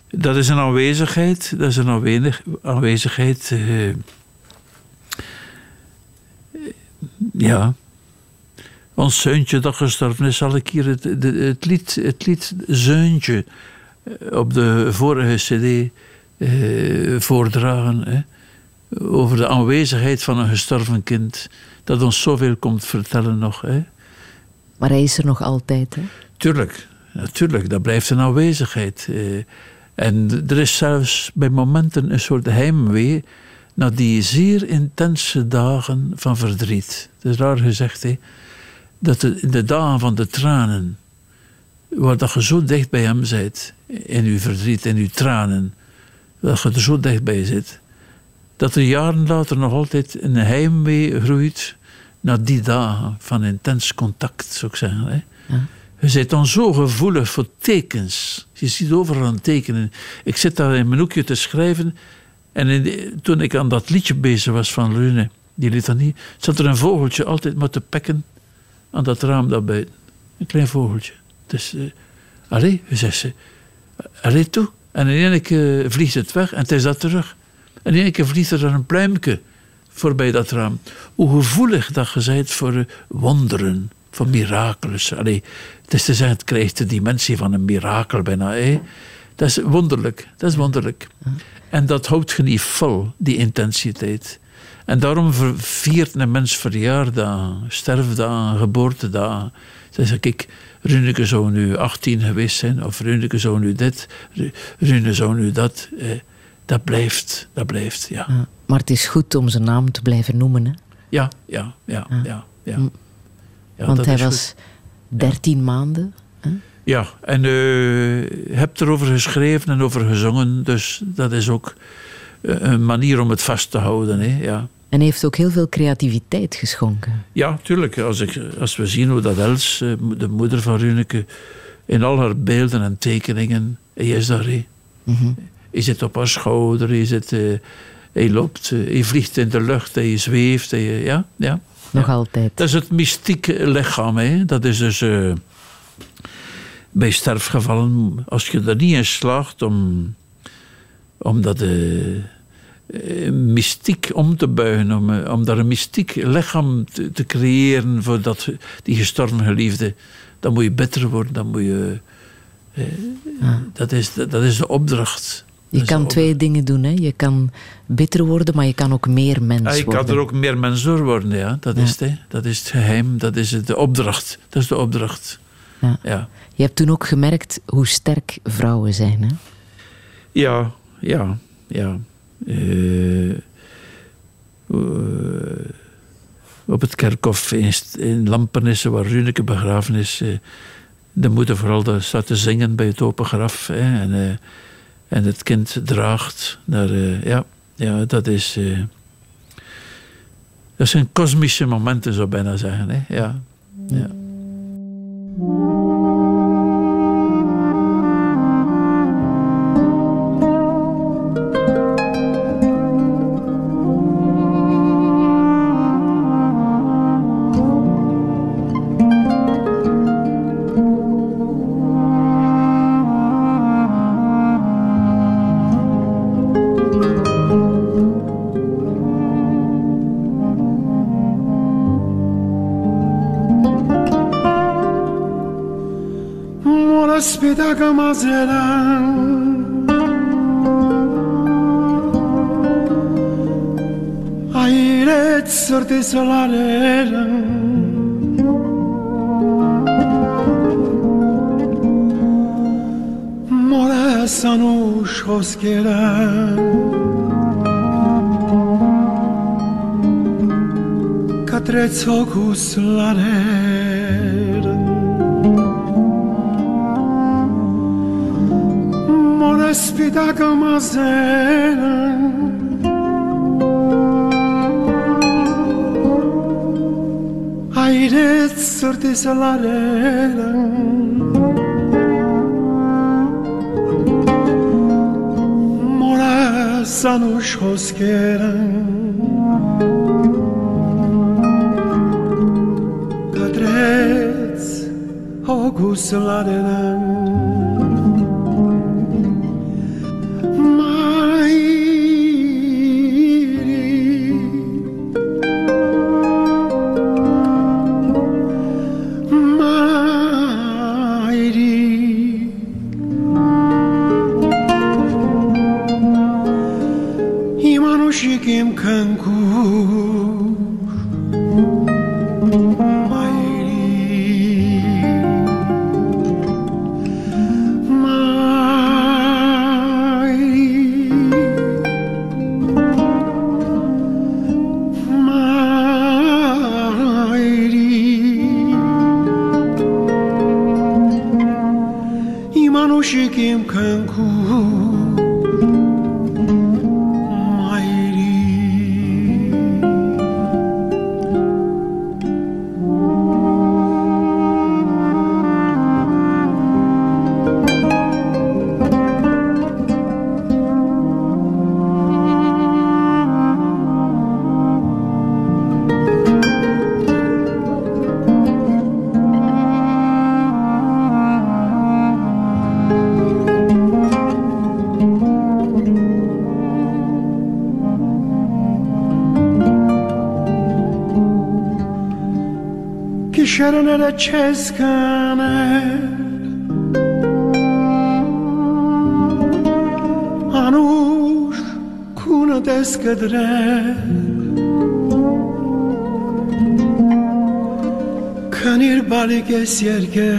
Dat is een aanwezigheid, dat is een aanwezig, aanwezigheid. ja, ons zeuntje dat gestorven is, zal ik hier het, het, het, lied, het lied Zeuntje op de vorige CD eh, voordragen. Hè, over de aanwezigheid van een gestorven kind, dat ons zoveel komt vertellen nog. Hè. Maar hij is er nog altijd, hè? Tuurlijk, natuurlijk, dat blijft een aanwezigheid. Eh, en er is zelfs bij momenten een soort heimwee naar die zeer intense dagen van verdriet. Het is raar gezegd, hè dat de, in de dagen van de tranen, waar dat je zo dicht bij hem bent, in uw verdriet, in uw tranen, dat je er zo dicht bij zit, dat er jaren later nog altijd een heimwee groeit naar die dagen van intens contact, zou ik zeggen. Hè. Ja. Je bent dan zo gevoelig voor tekens. Je ziet overal een tekenen. Ik zit daar in mijn hoekje te schrijven en de, toen ik aan dat liedje bezig was van Rune, die litanie, zat er een vogeltje altijd maar te pekken aan dat raam daar buiten. Een klein vogeltje. Dus, uh, allee, zegt ze. Toe. En in één keer vliegt het weg en het is dat terug. En in één keer vliegt er een pluimke voorbij dat raam. Hoe gevoelig dat je bent voor wonderen, voor mirakels. Allee, het is te zeggen, het krijgt de dimensie van een mirakel bijna. Hè? Dat is wonderlijk. Dat is wonderlijk. En dat houdt je niet vol, die intensiteit. En daarom viert een mens verjaardagen, sterfdagen, geboortedagen. Ze zeggen, kijk, Runeke zou nu 18 geweest zijn, of Runeke zou nu dit, Ru- Rune zou nu dat. Eh, dat blijft, dat blijft, ja. Ja. Maar het is goed om zijn naam te blijven noemen. Hè? Ja, ja, ja, ja. ja. Mm. Ja, Want hij was 13 maanden. Hè? Ja, en eh, je hebt erover geschreven en over gezongen, dus dat is ook eh, een manier om het vast te houden. Hè? Ja. En heeft ook heel veel creativiteit geschonken. Ja, tuurlijk. Als, ik, als we zien hoe dat Els, eh, de moeder van Runeke, in al haar beelden en tekeningen, hij is daar. Mhm. Hij zit op haar schouder, hij, zit, eh, hij loopt, eh, hij vliegt in de lucht, hij zweeft. Hij, ja, ja. Nog altijd. Dat is het mystieke lichaam. Hè. Dat is dus eh, bij sterfgevallen, als je er niet in slaagt om, om dat eh, mystiek om te buigen, om, eh, om daar een mystiek lichaam te, te creëren voor dat, die gestorven geliefde, dan moet je beter worden, dan moet je... eh, dat, is, dat is de opdracht. Je kan twee dingen doen. Hè? Je kan bitter worden, maar je kan ook meer mens Ja, je worden. kan er ook meer mens door worden, ja. Dat, Ja. Is het, hè. dat is het geheim, dat is de opdracht. Dat is de opdracht. Ja. Ja, Je hebt toen ook gemerkt hoe sterk vrouwen zijn. Hè? ja, ja. ja. Eh, eh, op het kerkhof in, in Lampenisse, waar Runeke begraven is, eh, de moeder vooral daar staat te zingen bij het open graf. En, en het kind draagt naar... ja, ja, dat is... dat zijn kosmische momenten, zou ik bijna zeggen. Hè? Ja. Ja. solarera Morásan úshoz kérem Catrezogus lanera Monaspidagam azera սրտիս լարերը մորաս անուշ խոսքերը կտրեց հոգուս լարերը Francescane Anuş kuna deskedre Kanir baliges yerge.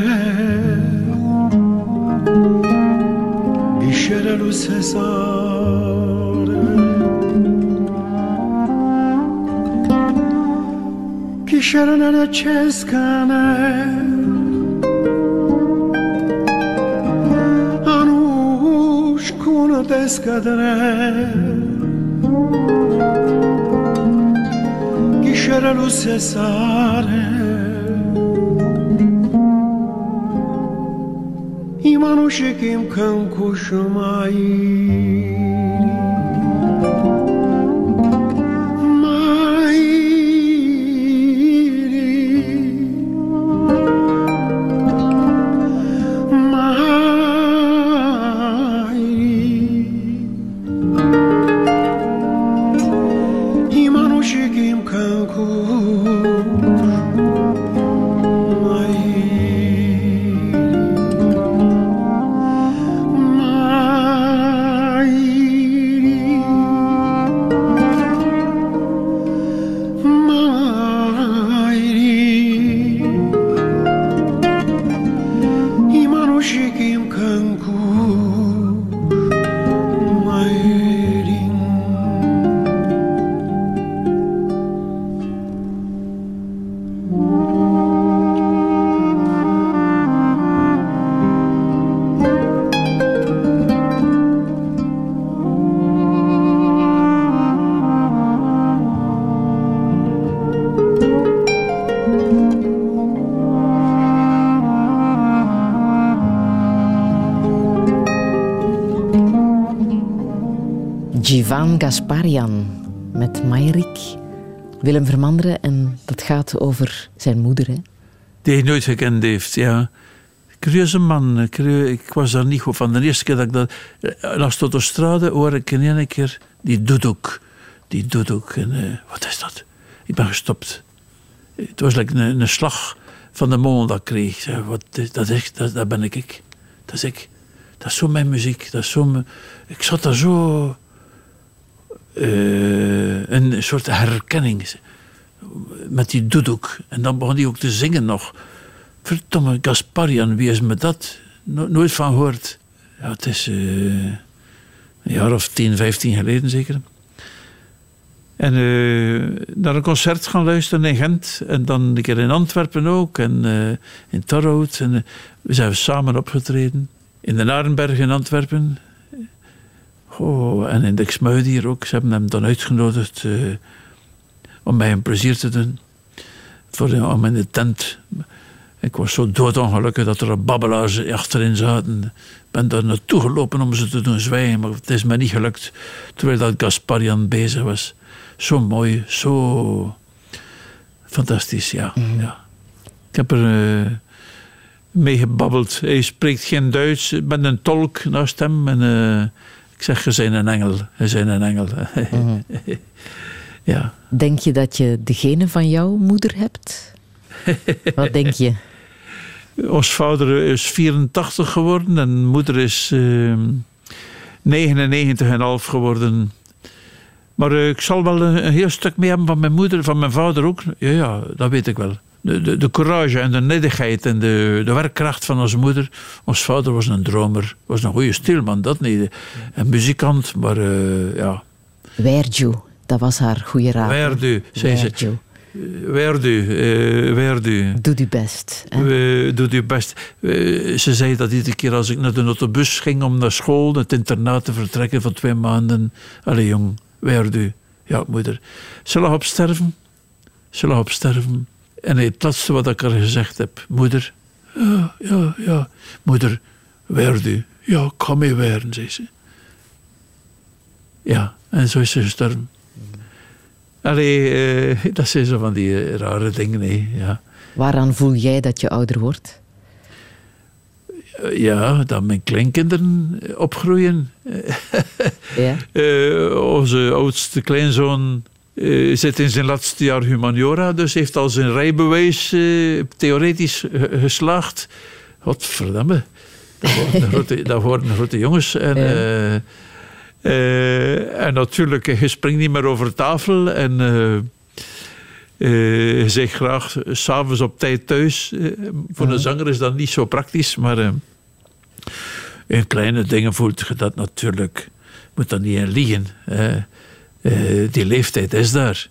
Bişerelu sezar Kișernele cescane Anuș cună de scădere Kișernele se sare Imanușikim mai. Gasparian met Mayrik, Willem Vermanderen. En dat gaat over zijn moeder. Hè? Die hij nooit gekend heeft, ja. Curieuze man. curie- Ik was daar niet goed van. De eerste keer dat ik dat... eh, Langs de autostrade hoorde ik in één keer die doedoek. Die doedoek. En, eh, wat is dat? Ik ben gestopt. Het was like een, een slag van de mond dat ik kreeg. Dat, is, dat, ben ik. Dat is ik. Dat is zo mijn muziek. Dat is zo ik zat daar zo... eh, een soort herkenning met die doedoek. En dan begon hij ook te zingen nog. Verdomme, Gasparian, wie is me dat? No- nooit van gehoord. Ja, het is eh, een jaar of 10, 15 geleden zeker. En eh, naar een concert gaan luisteren in Gent. En dan een keer in Antwerpen ook. En in Torhout. En we zijn samen opgetreden. In de Narenberg in Antwerpen. Oh, en in de Xmuid hier ook. Ze hebben hem dan uitgenodigd eh, om mij een plezier te doen. Voor, om in de tent. Ik was zo doodongelukkig dat er babbelaars achterin zaten. Ik ben daar naartoe gelopen om ze te doen zwijgen, maar het is me niet gelukt. Terwijl dat Gasparian bezig was. Zo mooi, zo fantastisch, ja. ja. Ik heb er eh, mee gebabbeld. Hij spreekt geen Duits. Ik ben een tolk naast hem. En eh, ik zeg, je bent een engel. Je bent een engel. [LAUGHS] ja. Denk je dat je de genen van jouw moeder hebt? Wat denk je? [LAUGHS] Ons vader is 84 geworden en moeder is eh 99,5 geworden. Maar eh, ik zal wel een, een heel stuk mee hebben van mijn moeder, van mijn vader ook. Ja, ja dat weet ik wel. De, de, de courage en de nederigheid en de, de werkkracht van onze moeder. Ons vader was een dromer, was een goede stilman, dat niet. Een muzikant, maar eh, ja. Verju, dat was haar goede raad. hè? Verdu, zei ze. Verju. Verdu, eh, Verdu. Doe je best. We doet uw best. Eh, ze zei dat iedere keer als ik naar de autobus ging om naar school, het internaat te vertrekken van twee maanden. Allee jong, Verdu. Ja, moeder. Ze lag op sterven. Ze lag op sterven. En het laatste wat ik haar gezegd heb, moeder. Ja, ja, ja. Moeder, Verdu. Ja, kom mee weren, zei ze. Ja, en zo is ze gestorven. Allee, eh, dat zijn zo van die eh, rare dingen, nee. Ja. Waaraan voel jij dat je ouder wordt? Eh, Ja, dat mijn kleinkinderen opgroeien. [LAUGHS] Ja. Onze oudste kleinzoon eh, zit in zijn laatste jaar humaniora, dus heeft al zijn rijbewijs eh, theoretisch ge- geslaagd. Godverdamme. Dat worden grote, [LAUGHS] dat worden grote jongens. En, eh, en natuurlijk, je springt niet meer over tafel. En, je zegt graag s'avonds op tijd thuis. Voor een zanger is dat niet zo praktisch, maar in kleine dingen voelt je dat natuurlijk. Je moet dat niet in liegen. hè. Eh, die leeftijd is daar.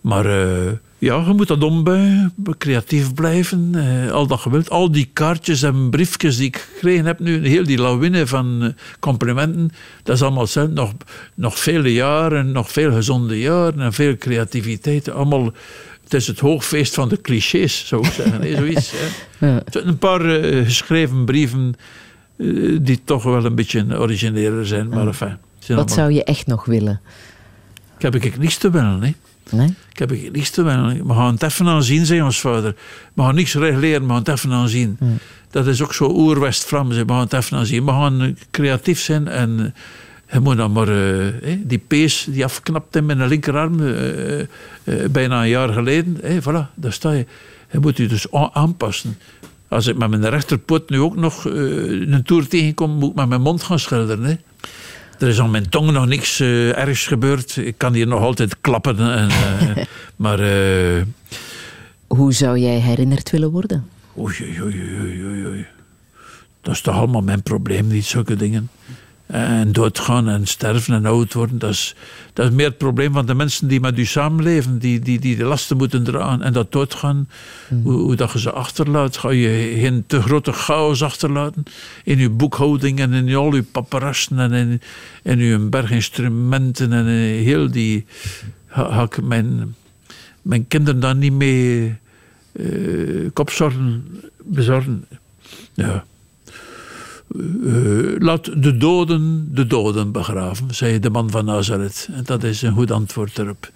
Maar eh, ja, je moet dat ombuigen, creatief blijven, eh, al dat geweld. Al die kaartjes en briefjes die ik gekregen heb nu, heel die lawine van eh, complimenten, dat is allemaal hetzelfde. Nog, nog vele jaren, nog veel gezonde jaren en veel creativiteit. Allemaal, het is het hoogfeest van de clichés, zou ik zeggen. hè, Zoiets, hè. [LAUGHS] Ja. Zijn Een paar eh, geschreven brieven eh, die toch wel een beetje origineler zijn, maar enfin. Wat zou je echt nog willen? Heb ik niks te willen, hè. Nee? Ik heb ik niks te willen. We gaan het even aanzien, zei ons vader. We gaan niks regleren, we gaan het even aanzien. Dat is ook zo oer-West-Vlaams. hè. We gaan het even aanzien. We gaan eh, creatief zijn en eh, je moet dan maar eh, die pees die afknapt in mijn linkerarm bijna een jaar geleden. Hè, voilà, daar sta je. Je moet je dus aanpassen. Als ik met mijn rechterpoot nu ook nog een toer tegenkom, moet ik met mijn mond gaan schilderen. Hè. Er is aan mijn tong nog niks eh, ergs gebeurd. Ik kan hier nog altijd klappen. En, eh, [LAUGHS] maar eh, Hoe zou jij herinnerd willen worden? oei, oei, oei, oei, oei, oei. Dat is toch allemaal mijn probleem niet, zulke dingen. En doodgaan en sterven en oud worden, dat is, dat is meer het probleem van de mensen die met u samenleven, die, die, die de lasten moeten dragen. En dat doodgaan, hoe, hoe dat je ze achterlaat, ga je geen te grote chaos achterlaten in uw boekhouding en in al uw paparassen en in, in uw berg instrumenten en in heel die... Ga, ga ik mijn, mijn kinderen dan niet mee eh, kopzorgen bezorgen? Ja. Eh, laat de doden de doden begraven, zei de man van Nazareth. En dat is een goed antwoord erop.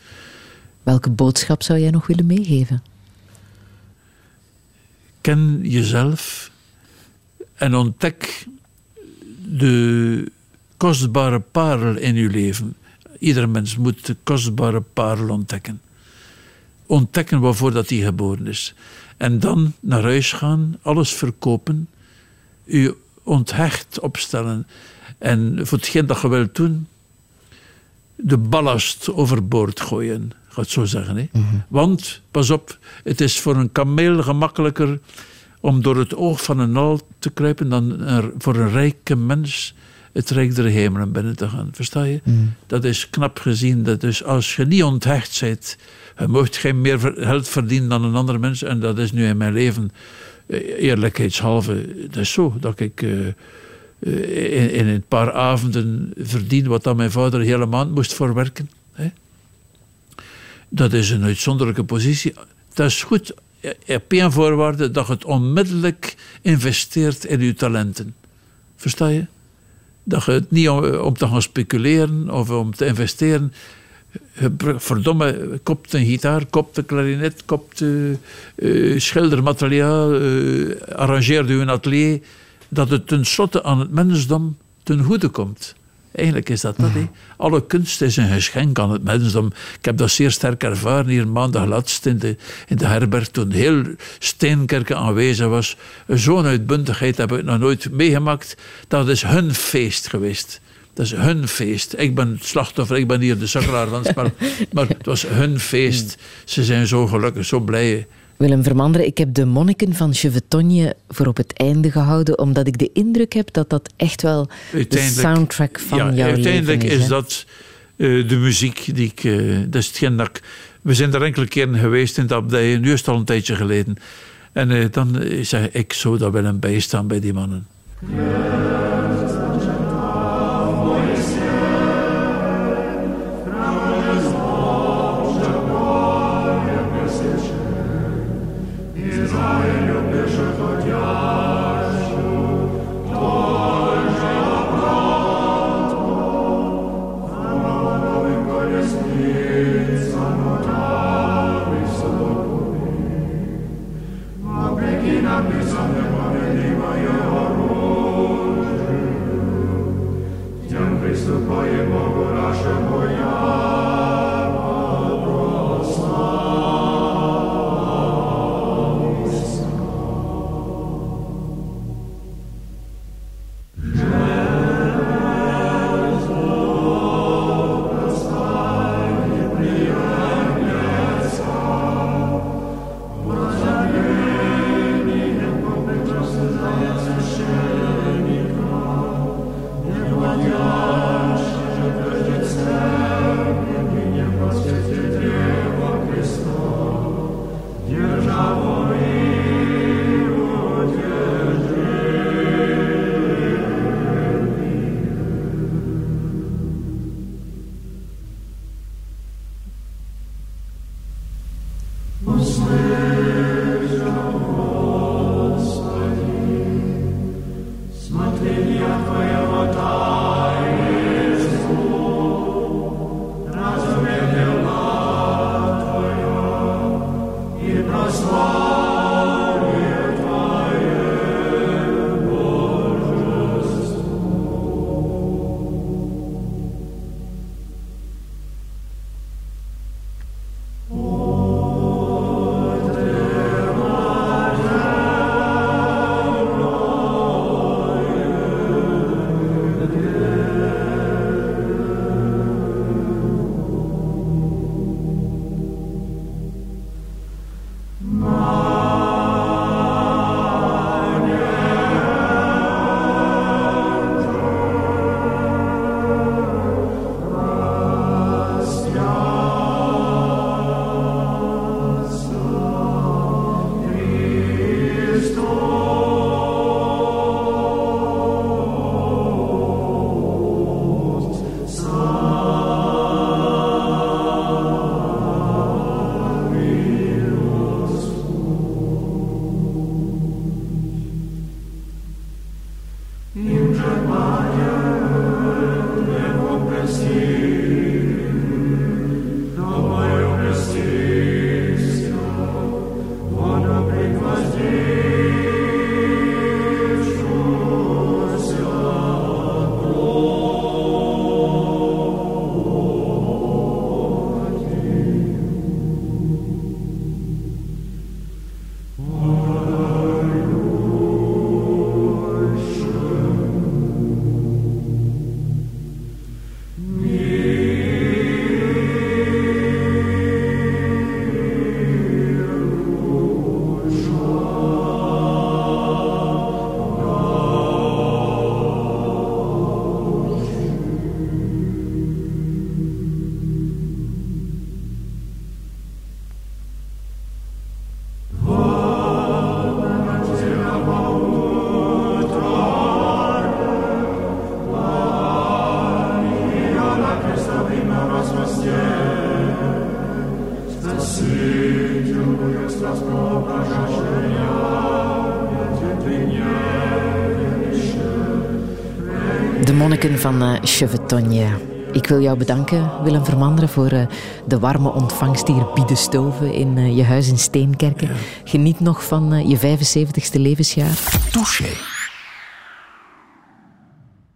Welke boodschap zou jij nog willen meegeven? Ken jezelf en ontdek de kostbare parel in je leven. Ieder mens moet de kostbare parel ontdekken. Ontdekken waarvoor dat hij geboren is. En dan naar huis gaan, alles verkopen, u onthecht opstellen. En voor hetgeen dat je wilt doen, de ballast overboord gooien. Ik ga het zo zeggen. Hè? Want, pas op, het is voor een kameel gemakkelijker om door het oog van een naald te kruipen dan er voor een rijke mens het rijk der hemelen binnen te gaan. Versta je? Dat is knap gezien. Dat dus als je niet onthecht bent, je mocht geen meer geld verdienen dan een ander mens. En dat is nu in mijn leven, eerlijkheidshalve, dat is zo. Dat ik eh, eh, in, een paar avonden verdien wat dan mijn vader de hele maand moest voorwerken. Hè? Dat is een uitzonderlijke positie. Dat is goed eh, op één voorwaarde dat je het onmiddellijk investeert in je talenten. Versta je? Dat je het niet om te gaan speculeren of om te investeren. Verdomme, koopt een gitaar, koopt een klarinet, koopt eh, eh, schildermateriaal, eh, arrangeert u een atelier. Dat het tenslotte aan het mensdom ten goede komt. Eigenlijk is dat dat. hè. Alle kunst is een geschenk aan het mensdom. Ik heb dat zeer sterk ervaren hier maandag laatst in de, in de herberg toen heel Steenkerken aanwezig was. Zo'n uitbundigheid heb ik nog nooit meegemaakt. Dat is hun feest geweest. Dat is hun feest. Ik ben het slachtoffer, ik ben hier de sukkelaar van het spel. [LAUGHS] Maar het was hun feest. Ze zijn zo gelukkig, zo blij. Willem Vermanderen, ik heb de monniken van Chevetogne voor op het einde gehouden, omdat ik de indruk heb dat dat echt wel de Uiteindelijk- soundtrack van ja, jouw uiteindelijk leven is. is hè? dat eh, de muziek die ik. eh, dat is hetgeen dat ik. We zijn er enkele keren geweest in de abdij, nu is het al een tijdje geleden. En eh, dan zeg ik zou dat willen bijstaan bij die mannen. Van uh. Ik wil jou bedanken, Willem Vermanderen, voor uh, de warme ontvangst hier Biedestoven in uh, je huis in Steenkerken. Geniet nog van je 75ste levensjaar. Touché.